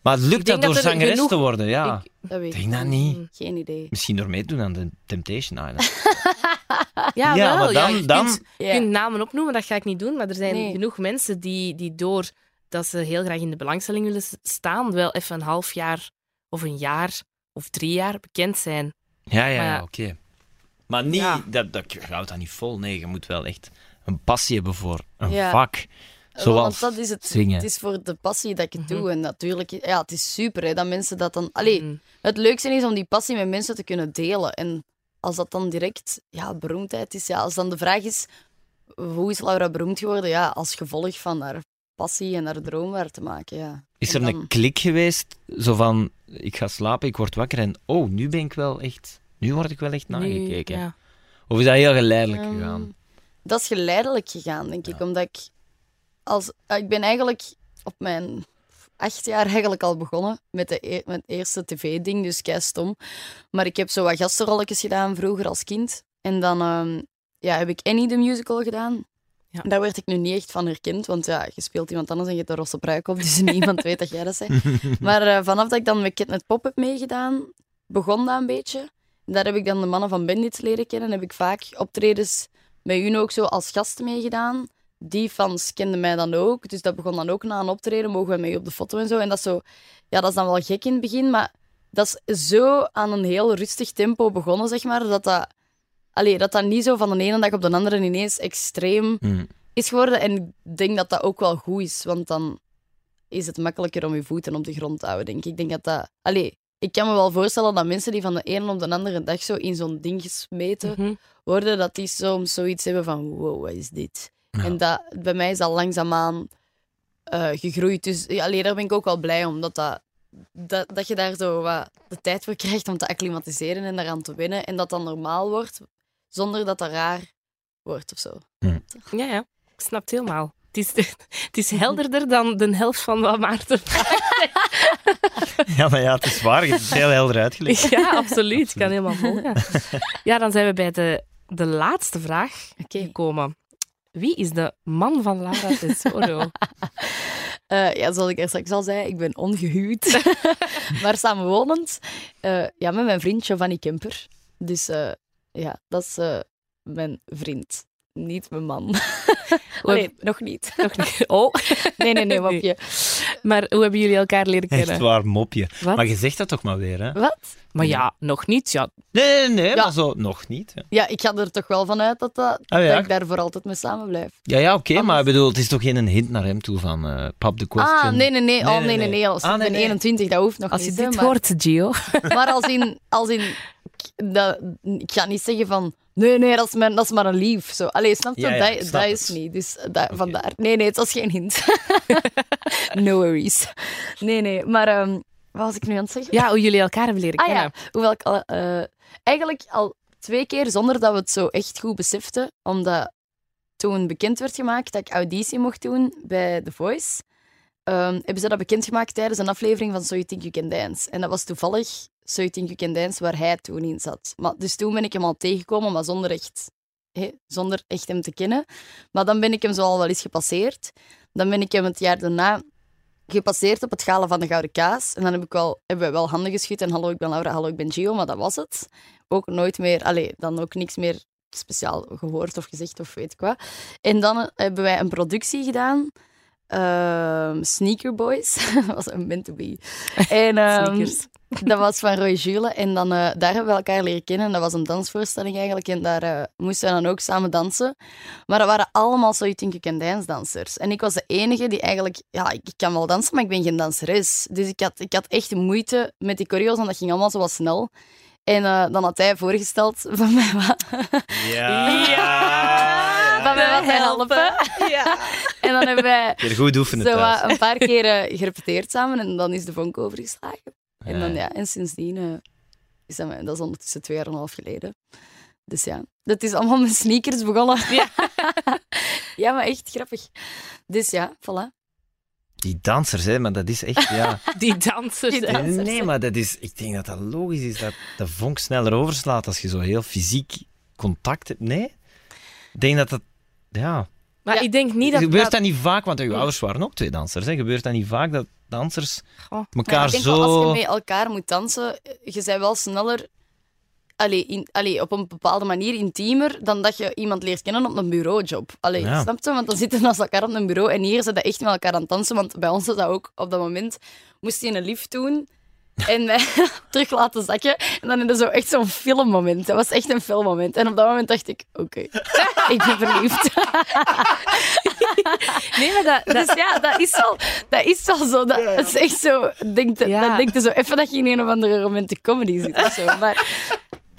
Maar het lukt dat door dat er zangeres genoeg- te worden, ja. Ik- Dat weet denk ik dat niet. Geen idee. Misschien door mee te doen aan de Temptation Island. Ja, Ja, wel. maar ja, dan- je dan- kunt, je Ja. kunt namen opnoemen, dat ga ik niet doen. Maar er zijn Nee. genoeg mensen die, die door dat ze heel graag in de belangstelling willen staan, wel even een half jaar of een jaar of drie jaar bekend zijn. Ja, ja, ja, oké. Maar niet, Ja. dat, dat, je houdt dat niet vol. Nee, je moet wel echt een passie hebben voor een Ja. vak. Zoals want dat is het. zingen. Het is voor de passie dat ik het Mhm. doe. En natuurlijk, ja, het is super hè, dat mensen dat dan. Allee, Mm. het leukste is om die passie met mensen te kunnen delen. En als dat dan direct ja, beroemdheid is, ja, als dan de vraag is: hoe is Laura beroemd geworden? Ja, als gevolg van haar passie en haar droom waar te maken. Ja. Is er dan- een klik geweest? Zo van, ik ga slapen, ik word wakker en oh, nu ben ik wel echt... Nu word ik wel echt Nu, nagekeken. ja. Of is dat heel geleidelijk Ehm, gegaan? Dat is geleidelijk gegaan, denk ik. Omdat ik... Als, ah, ik ben eigenlijk op mijn acht jaar eigenlijk al begonnen met, de, e- met het eerste tv-ding, dus kei stom. Maar ik heb zo wat gastenrolletjes gedaan vroeger als kind. En dan ehm, ja, heb ik Annie de musical gedaan. Ja. Daar werd ik nu niet echt van herkend, want ja, je speelt iemand anders en je hebt een rosse pruik op, dus niemand weet dat jij dat bent. Maar eh, vanaf dat ik dan met Kidnet Pop heb meegedaan, begon dat een beetje. Daar heb ik dan de mannen van Bandits leren kennen. Heb ik vaak optredens met hun ook zo als gast meegedaan. Die fans kenden mij dan ook. Dus dat begon dan ook na een optreden. Mogen we mee op de foto en zo. En dat is, zo, ja, dat is dan wel gek in het begin. Maar dat is zo aan een heel rustig tempo begonnen, zeg maar. Dat dat, allee, dat, dat niet zo van de ene dag op de andere ineens extreem Hmm. is geworden. En ik denk dat dat ook wel goed is. Want dan is het makkelijker om je voeten op de grond te houden, denk ik. Ik denk dat dat... Allee, ik kan me wel voorstellen dat mensen die van de ene op de andere dag zo in zo'n ding gesmeten Mhm. worden, dat die soms zoiets hebben van wow, wat is dit? Ja. En dat, bij mij is dat langzaamaan eh gegroeid. Dus ja, allee, daar ben ik ook wel blij om, dat, dat, dat, dat je daar zo wat de tijd voor krijgt om te acclimatiseren en daaraan te winnen. En dat dat normaal wordt, zonder dat dat raar wordt of zo. Ja, ja. Ik snap het helemaal. Het is, het is helderder dan de helft van wat Maarten Ja, maar ja, het is waar. Het is heel helder uitgelegd. Ja, absoluut. Ik kan helemaal volgen. Ja, dan zijn we bij de, de laatste vraag Oké. gekomen. Wie is de man van Lara Tesoro? Eh, ja, zoals ik er straks al zei, ik ben ongehuwd, maar samenwonend. Eh, ja, met mijn vriend Giovanni Kemper. Dus eh, ja, dat is mijn vriend. Niet mijn man. nee, nog niet. Nog niet. Oh, Nee, nee, nee, mopje. Maar hoe hebben jullie elkaar leren Echt kennen? waar, mopje. Wat? Maar je zegt dat toch maar weer, hè? Wat? Maar ja, nog niet. Ja, Nee, nee, nee, Ja. maar zo nog niet. hè. Ja, ik ga er toch wel vanuit dat, dat, Ah, ja. dat ik daar voor altijd mee samen blijf. Ja, ja, oké, maar ik bedoel, het is toch geen hint naar hem toe van eh pap the question. Ah, nee, nee, nee. Nee, Oh, nee, nee, nee. Als Ah, ik ben nee. 21, dat hoeft nog als niet. hè, dit maar, hoort, Gio. maar als in... Als in dat, ik ga niet zeggen van... Nee, nee, dat is, mijn, dat is maar een lief. Zo. Allee, snap je? Ja, ja, ik dat snap dat is niet. Dus dat, vandaar. Nee, nee, het was geen hint. no worries. Nee, nee. Maar ehm, wat was ik nu aan het zeggen? Ja, hoe jullie elkaar hebben leren Ah kennen. ja, hoewel ik al, eh, eigenlijk al twee keer zonder dat we het zo echt goed beseften, omdat toen bekend werd gemaakt dat ik auditie mocht doen bij The Voice, ehm, hebben ze dat bekendgemaakt tijdens een aflevering van So You Think You Can Dance. En dat was toevallig So You Think You Can Dance waar hij toen in zat. Maar, dus toen ben ik hem al tegengekomen, maar zonder echt, zonder echt hem te kennen. Maar dan ben ik hem zo al wel eens gepasseerd. Dan ben ik hem het jaar daarna gepasseerd op het gala van de Gouden Kaas. En dan heb ik wel, hebben we wel handen geschud en hallo, ik ben Laura, hallo, ik ben Gio, maar dat was het. Ook nooit meer, allee, dan ook niks meer speciaal gehoord of gezegd of weet ik wat. En dan hebben wij een productie gedaan ehm, Sneaker Boys. dat was een meant to be. En ehm, Sneakers. dat was van Roy Jules. En dan, eh, daar hebben we elkaar leren kennen. En dat was een dansvoorstelling eigenlijk. En daar eh, moesten we dan ook samen dansen. Maar dat waren allemaal You Think You dansers. En ik was de enige die eigenlijk... Ja, ik kan wel dansen, maar ik ben geen danseres. Dus ik had, ik had echt moeite met die choreo's, want dat ging allemaal zo wat snel. En eh, dan had hij voorgesteld van mij wat, van mij wat te helpen. En dan hebben wij Weer goed oefenen zo een paar keer eh, gerepeteerd samen. En dan is de vonk overgeslagen. En, dan, Ja. ja, en sindsdien eh, is dat, dat is ondertussen twee jaar en een half geleden. Dus ja, dat is allemaal met sneakers begonnen. Ja. ja, maar echt grappig. Dus ja, voilà. Die dansers, hè, maar dat is echt, ja... Die dansers. Die dansers. Nee, nee, maar dat is, ik denk dat dat logisch is, dat de vonk sneller overslaat als je zo heel fysiek contact hebt. Nee? Ik denk dat dat... Ja. Maar Ja. ik denk niet dat... Gebeurt dat- dat niet vaak, want uw ouders waren ook twee dansers. Hè? Gebeurt dat niet vaak dat dansers Goh. elkaar Ja, ik denk wel, als zo... je met elkaar moet dansen, je bent wel sneller... Allee, in, allee, op een bepaalde manier intiemer dan dat je iemand leert kennen op een bureaujob. Allee, Ja. snap je? Want dan zitten we naast elkaar op een bureau en hier zitten echt met elkaar aan het dansen. Want bij ons was dat ook op dat moment. Moest je een lift doen en mij terug laten zakken. En dan is er zo echt zo'n filmmoment. Dat was echt een filmmoment. En op dat moment dacht ik, oké, ik ben verliefd. Nee, maar dat, dat, Dus ja, dat is wel, dat is wel zo. Dat, dat is echt zo. Denk Ja. Dan denk je zo even dat je in een of andere romantic comedy zit of zo. Maar,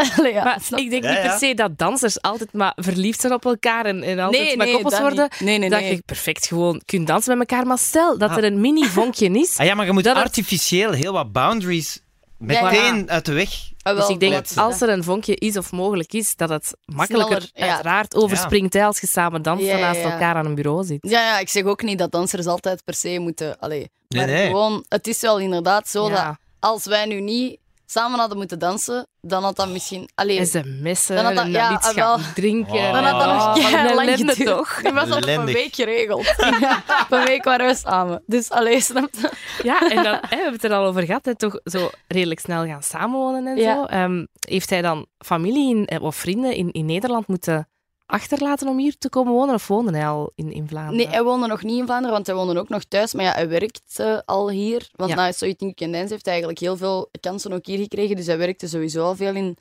allee, ja, maar snap ik denk Ja, niet ja. per se dat dansers altijd maar verliefd zijn op elkaar en, en altijd Nee, maar nee, koppels dat worden. Nee, nee, dat nee. je perfect gewoon kunt dansen met elkaar. Maar stel dat er een mini-vonkje is. Ah ja, maar je moet artificieel heel wat boundaries Ja, meteen uit de weg. Ah, wel, Dus ik denk dat als er een vonkje is of mogelijk is, dat het makkelijker Sneller, ja. uiteraard overspringt als je samen danst Ja, naast ja. elkaar aan een bureau zit. Ja, ja, ik zeg ook niet dat dansers altijd per se moeten. Allee, Nee, maar nee. gewoon, het is wel inderdaad zo Ja. dat als wij nu niet samen hadden moeten dansen, dan had dat misschien. Allee, En ze messen Dan had dat- en ja, iets wel. gaan drinken. Dan had dat nog Oh, lang geduurd. toch? Die was al op een week geregeld. Ja, op een week waren we samen. Dus allee, snap je? Ja, en dan, hè, we hebben het er al over gehad, hè, toch zo redelijk snel gaan samenwonen en Ja. zo. Ehm, heeft hij dan familie in, eh, of vrienden in, in Nederland moeten achterlaten om hier te komen wonen? Of woonde hij al in, in Vlaanderen? Nee, hij woonde nog niet in Vlaanderen, want hij woonde ook nog thuis. Maar ja, hij werkt eh, al hier. Want Ja. na So You Think You Can Dance heeft hij eigenlijk heel veel kansen ook hier gekregen. Dus hij werkte sowieso al veel in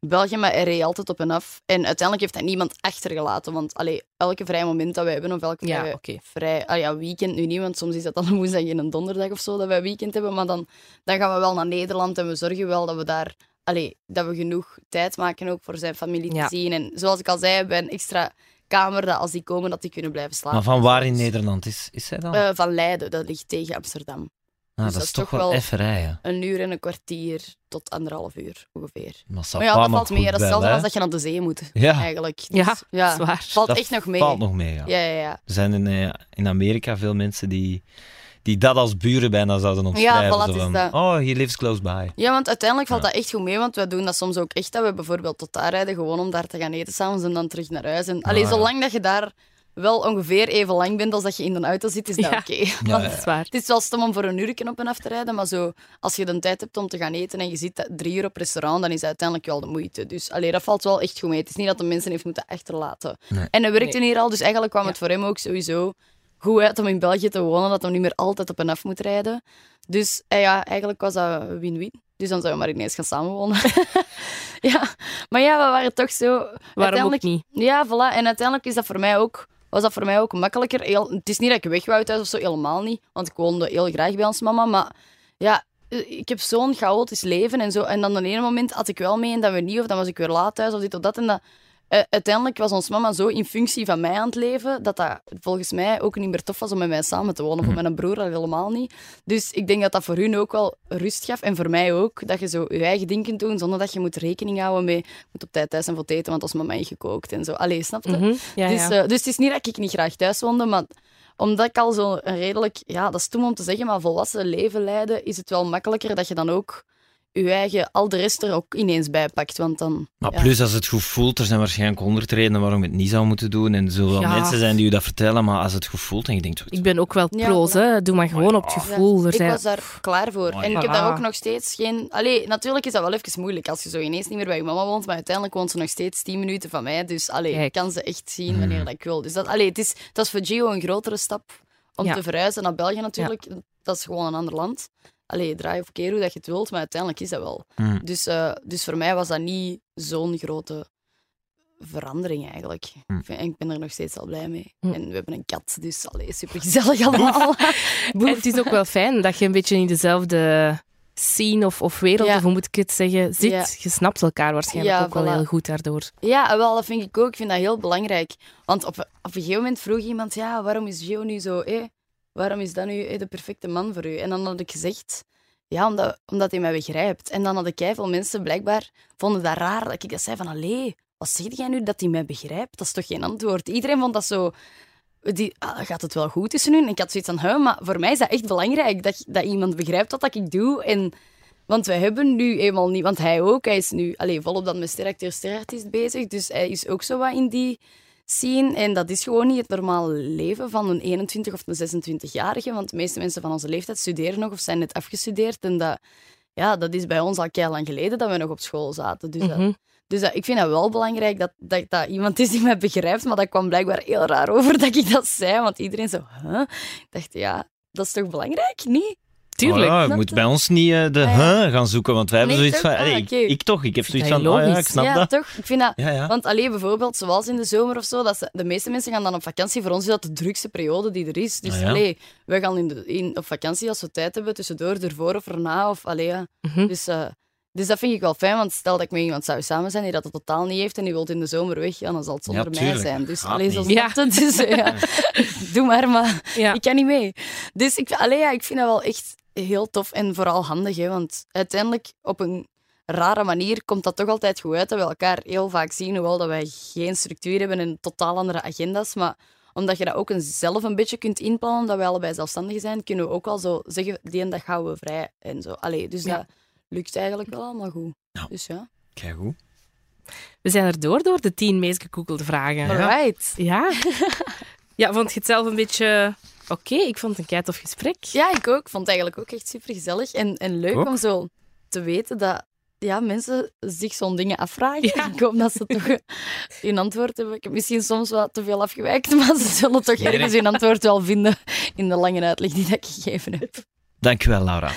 België, maar hij reed altijd op en af. En uiteindelijk heeft hij niemand achtergelaten. Want allee, elke vrije moment dat wij hebben, of elke Ja, vrij... Ah ja, weekend nu niet, want soms is dat dan een woensdag en een donderdag of zo dat wij weekend hebben. Maar dan, dan gaan we wel naar Nederland en we zorgen wel dat we daar... Allee, dat we genoeg tijd maken ook voor zijn familie Ja. te zien. En zoals ik al zei, bij een extra kamer, dat als die komen, dat die kunnen blijven slapen. Maar van waar in Dus- Nederland is, is hij dan? eh, van Leiden, dat ligt tegen Amsterdam. ah, dus dat dat is toch wel even rijden. Een uur en een kwartier tot anderhalf uur ongeveer. Maar, Maar ja, dat nog valt mee. Dat is hetzelfde als dat je naar de zee moet, Ja. eigenlijk. Dus, Ja, ja, dat is waar. valt Dat echt nog mee. Valt nog mee, ja. Ja, ja, ja. Er zijn in, eh, in Amerika veel mensen die, die dat als buren bijna zouden omschrijven. voilà, zo het is dat. Oh, he lives close by. Ja, want uiteindelijk valt Ja. dat echt goed mee, want wij doen dat soms ook echt, dat we bijvoorbeeld tot daar rijden, gewoon om daar te gaan eten s'avonds en dan terug naar huis. En, allee, ja. zolang dat je daar wel ongeveer even lang bent als dat je in de auto zit, is dat Ja. oké. Ja, ja. Dat is waar. Het is wel stom om voor een uur op en af te rijden, maar zo, als je de tijd hebt om te gaan eten en je zit dat drie uur op restaurant, dan is dat uiteindelijk wel de moeite. Dus allee, dat valt wel echt goed mee. Het is niet dat de mensen heeft moeten achterlaten. Nee. En hij werkte hier al, dus eigenlijk kwam Ja. het voor hem ook sowieso goed uit om in België te wonen, dat hij niet meer altijd op en af moet rijden. Dus eh, ja, eigenlijk was dat win-win. Dus dan zouden we maar ineens gaan samenwonen. ja, maar ja, we waren toch zo... Waarom ook niet? ja, voilà. En uiteindelijk is dat voor mij ook, was dat voor mij ook makkelijker. Heel, het is niet dat ik weg wou thuis of zo, helemaal niet. Want ik woonde heel graag bij ons mama. Maar ja, eh, ik heb zo'n chaotisch leven en zo. En dan op een ene moment had ik wel mee en dat we niet, of dan was ik weer laat thuis of dit of dat. En dat, uiteindelijk was ons mama zo in functie van mij aan het leven, dat dat volgens mij ook niet meer tof was om met mij samen te wonen. Voor mijn broer al helemaal niet. Dus ik denk dat dat voor hun ook wel rust gaf. En voor mij ook, dat je zo je eigen ding kunt doen, zonder dat je moet rekening houden met, moet op tijd thuis zijn voor het eten, want als mama heeft gekookt en zo. Allee, snap je? Mhm. Ja, dus, ja. eh, dus het is niet dat ik niet graag thuis woonde, maar omdat ik al zo een redelijk, ja, dat is stom om te zeggen, maar volwassen leven leiden, is het wel makkelijker dat je dan ook je eigen, al de rest er ook ineens bij pakt. Want dan, Maar ja. plus, als het goed voelt, er zijn waarschijnlijk honderd redenen waarom je het niet zou moeten doen. En er zullen wel Ja. mensen zijn die je dat vertellen, maar als het goed voelt en je denkt... Ik ben ook wel pro's, voilà. hè. Doe maar gewoon op het gevoel. Er ik zijn... was daar klaar voor. En ik heb daar ook nog steeds geen... Allee, natuurlijk is dat wel even moeilijk als je zo ineens niet meer bij je mama woont, maar uiteindelijk woont ze nog steeds 10 minuten van mij. Dus allee, ik kan ze echt zien wanneer dat ik wil. Dus dat, allee, het, is, dat is voor Gio een grotere stap om Ja. te verhuizen naar België natuurlijk. Dat is gewoon een ander land. Allee, draai of keer hoe dat je het wilt, maar uiteindelijk is dat wel. Mm. Dus, eh, dus voor mij was dat niet zo'n grote verandering eigenlijk. Hm. Ik vind- ik ben er nog steeds al blij mee. Hm. En we hebben een kat, dus allee, super gezellig allemaal. En het is ook wel fijn dat je een beetje in dezelfde scene of, of wereld, Ja. of hoe moet ik het zeggen, zit. Ja. Je snapt elkaar waarschijnlijk Ja, ook wel voilà. heel goed daardoor. Ja, wel, dat vind ik ook. Ik vind dat heel belangrijk. Want op, op een gegeven moment vroeg iemand, ja, waarom is Gio nu zo, eh, waarom is dat nu eh, de perfecte man voor u? En dan had ik gezegd, ja, omdat, hij mij begrijpt. En dan hadden veel mensen blijkbaar, vonden dat raar dat ik dat zei van, allee, wat zeg jij nu dat hij mij begrijpt? Dat is toch geen antwoord? Iedereen vond dat zo... Die, ah, gaat het wel goed tussen u? En ik had zoiets van, maar voor mij is dat echt belangrijk, dat, dat iemand begrijpt wat ik doe. En, want wij hebben nu eenmaal niet... Want hij ook, hij is nu allee, volop dan met steracteur, sterartiest bezig. Dus hij is ook zo wat in die scene. En dat is gewoon niet het normale leven van een 21 of een 26-jarige. Want de meeste mensen van onze leeftijd studeren nog of zijn net afgestudeerd. En dat, ja, dat is bij ons al keihard lang geleden dat we nog op school zaten. Dus, dat- Mhm. dus dat, ik vind dat wel belangrijk dat, dat dat iemand is die mij begrijpt. Maar dat kwam blijkbaar heel raar over dat ik dat zei. Want iedereen zo, huh? Ik dacht, ja, dat is toch belangrijk? Niet? Tuurlijk. Oh ja, je moet bij ons niet eh, de Ah, ja. huh gaan zoeken, want wij hebben Nee, zoiets toch? van... Ah, ik, ik toch, ik heb zoiets van... Oh ja, ik snap ja, dat. toch? Ik vind dat... Ja, ja. Want alleen bijvoorbeeld, zoals in de zomer of zo, dat ze, de meeste mensen gaan dan op vakantie. Voor ons is dat de drukste periode die er is. Dus Ah, ja. allee, wij gaan in de, in, op vakantie als we tijd hebben, tussendoor, ervoor of erna. Of, allee, ja. Mhm. dus, eh, dus dat vind ik wel fijn, want stel dat ik met iemand zou samen zijn die dat het totaal niet heeft en die wil in de zomer weg, ja, dan zal het zonder Ja, mij zijn. Dus Gaat allee, zo het. Dus, eh, ja. Doe maar, maar Ja. ik kan niet mee. Dus ik, allee, ja, ik vind dat wel echt heel tof en vooral handig. Hè, want uiteindelijk, op een rare manier, komt dat toch altijd goed uit dat we elkaar heel vaak zien. Hoewel dat wij geen structuur hebben en totaal andere agenda's. Maar omdat je dat ook een, zelf een beetje kunt inplannen, omdat wij allebei zelfstandig zijn, kunnen we ook wel zo zeggen, die en dag gaan we vrij. En zo. Allee, dus Ja. dat lukt eigenlijk wel allemaal goed. Dus ja. Kijk goed. We zijn er door door de tien meest gegoogelde vragen. Alright. Ja. ja, vond je het zelf een beetje... Oké, ik vond het een keitof gesprek. Ja, ik ook. Ik vond het eigenlijk ook echt super gezellig en, en leuk Ook. om zo te weten dat ja, mensen zich zo'n dingen afvragen. Ja. Ik hoop dat ze toch hun antwoord hebben. Ik heb misschien soms wat te veel afgewijkt, maar ze zullen toch Nee, nee. ergens hun antwoord wel vinden in de lange uitleg die dat ik gegeven heb. Dankjewel, Laura.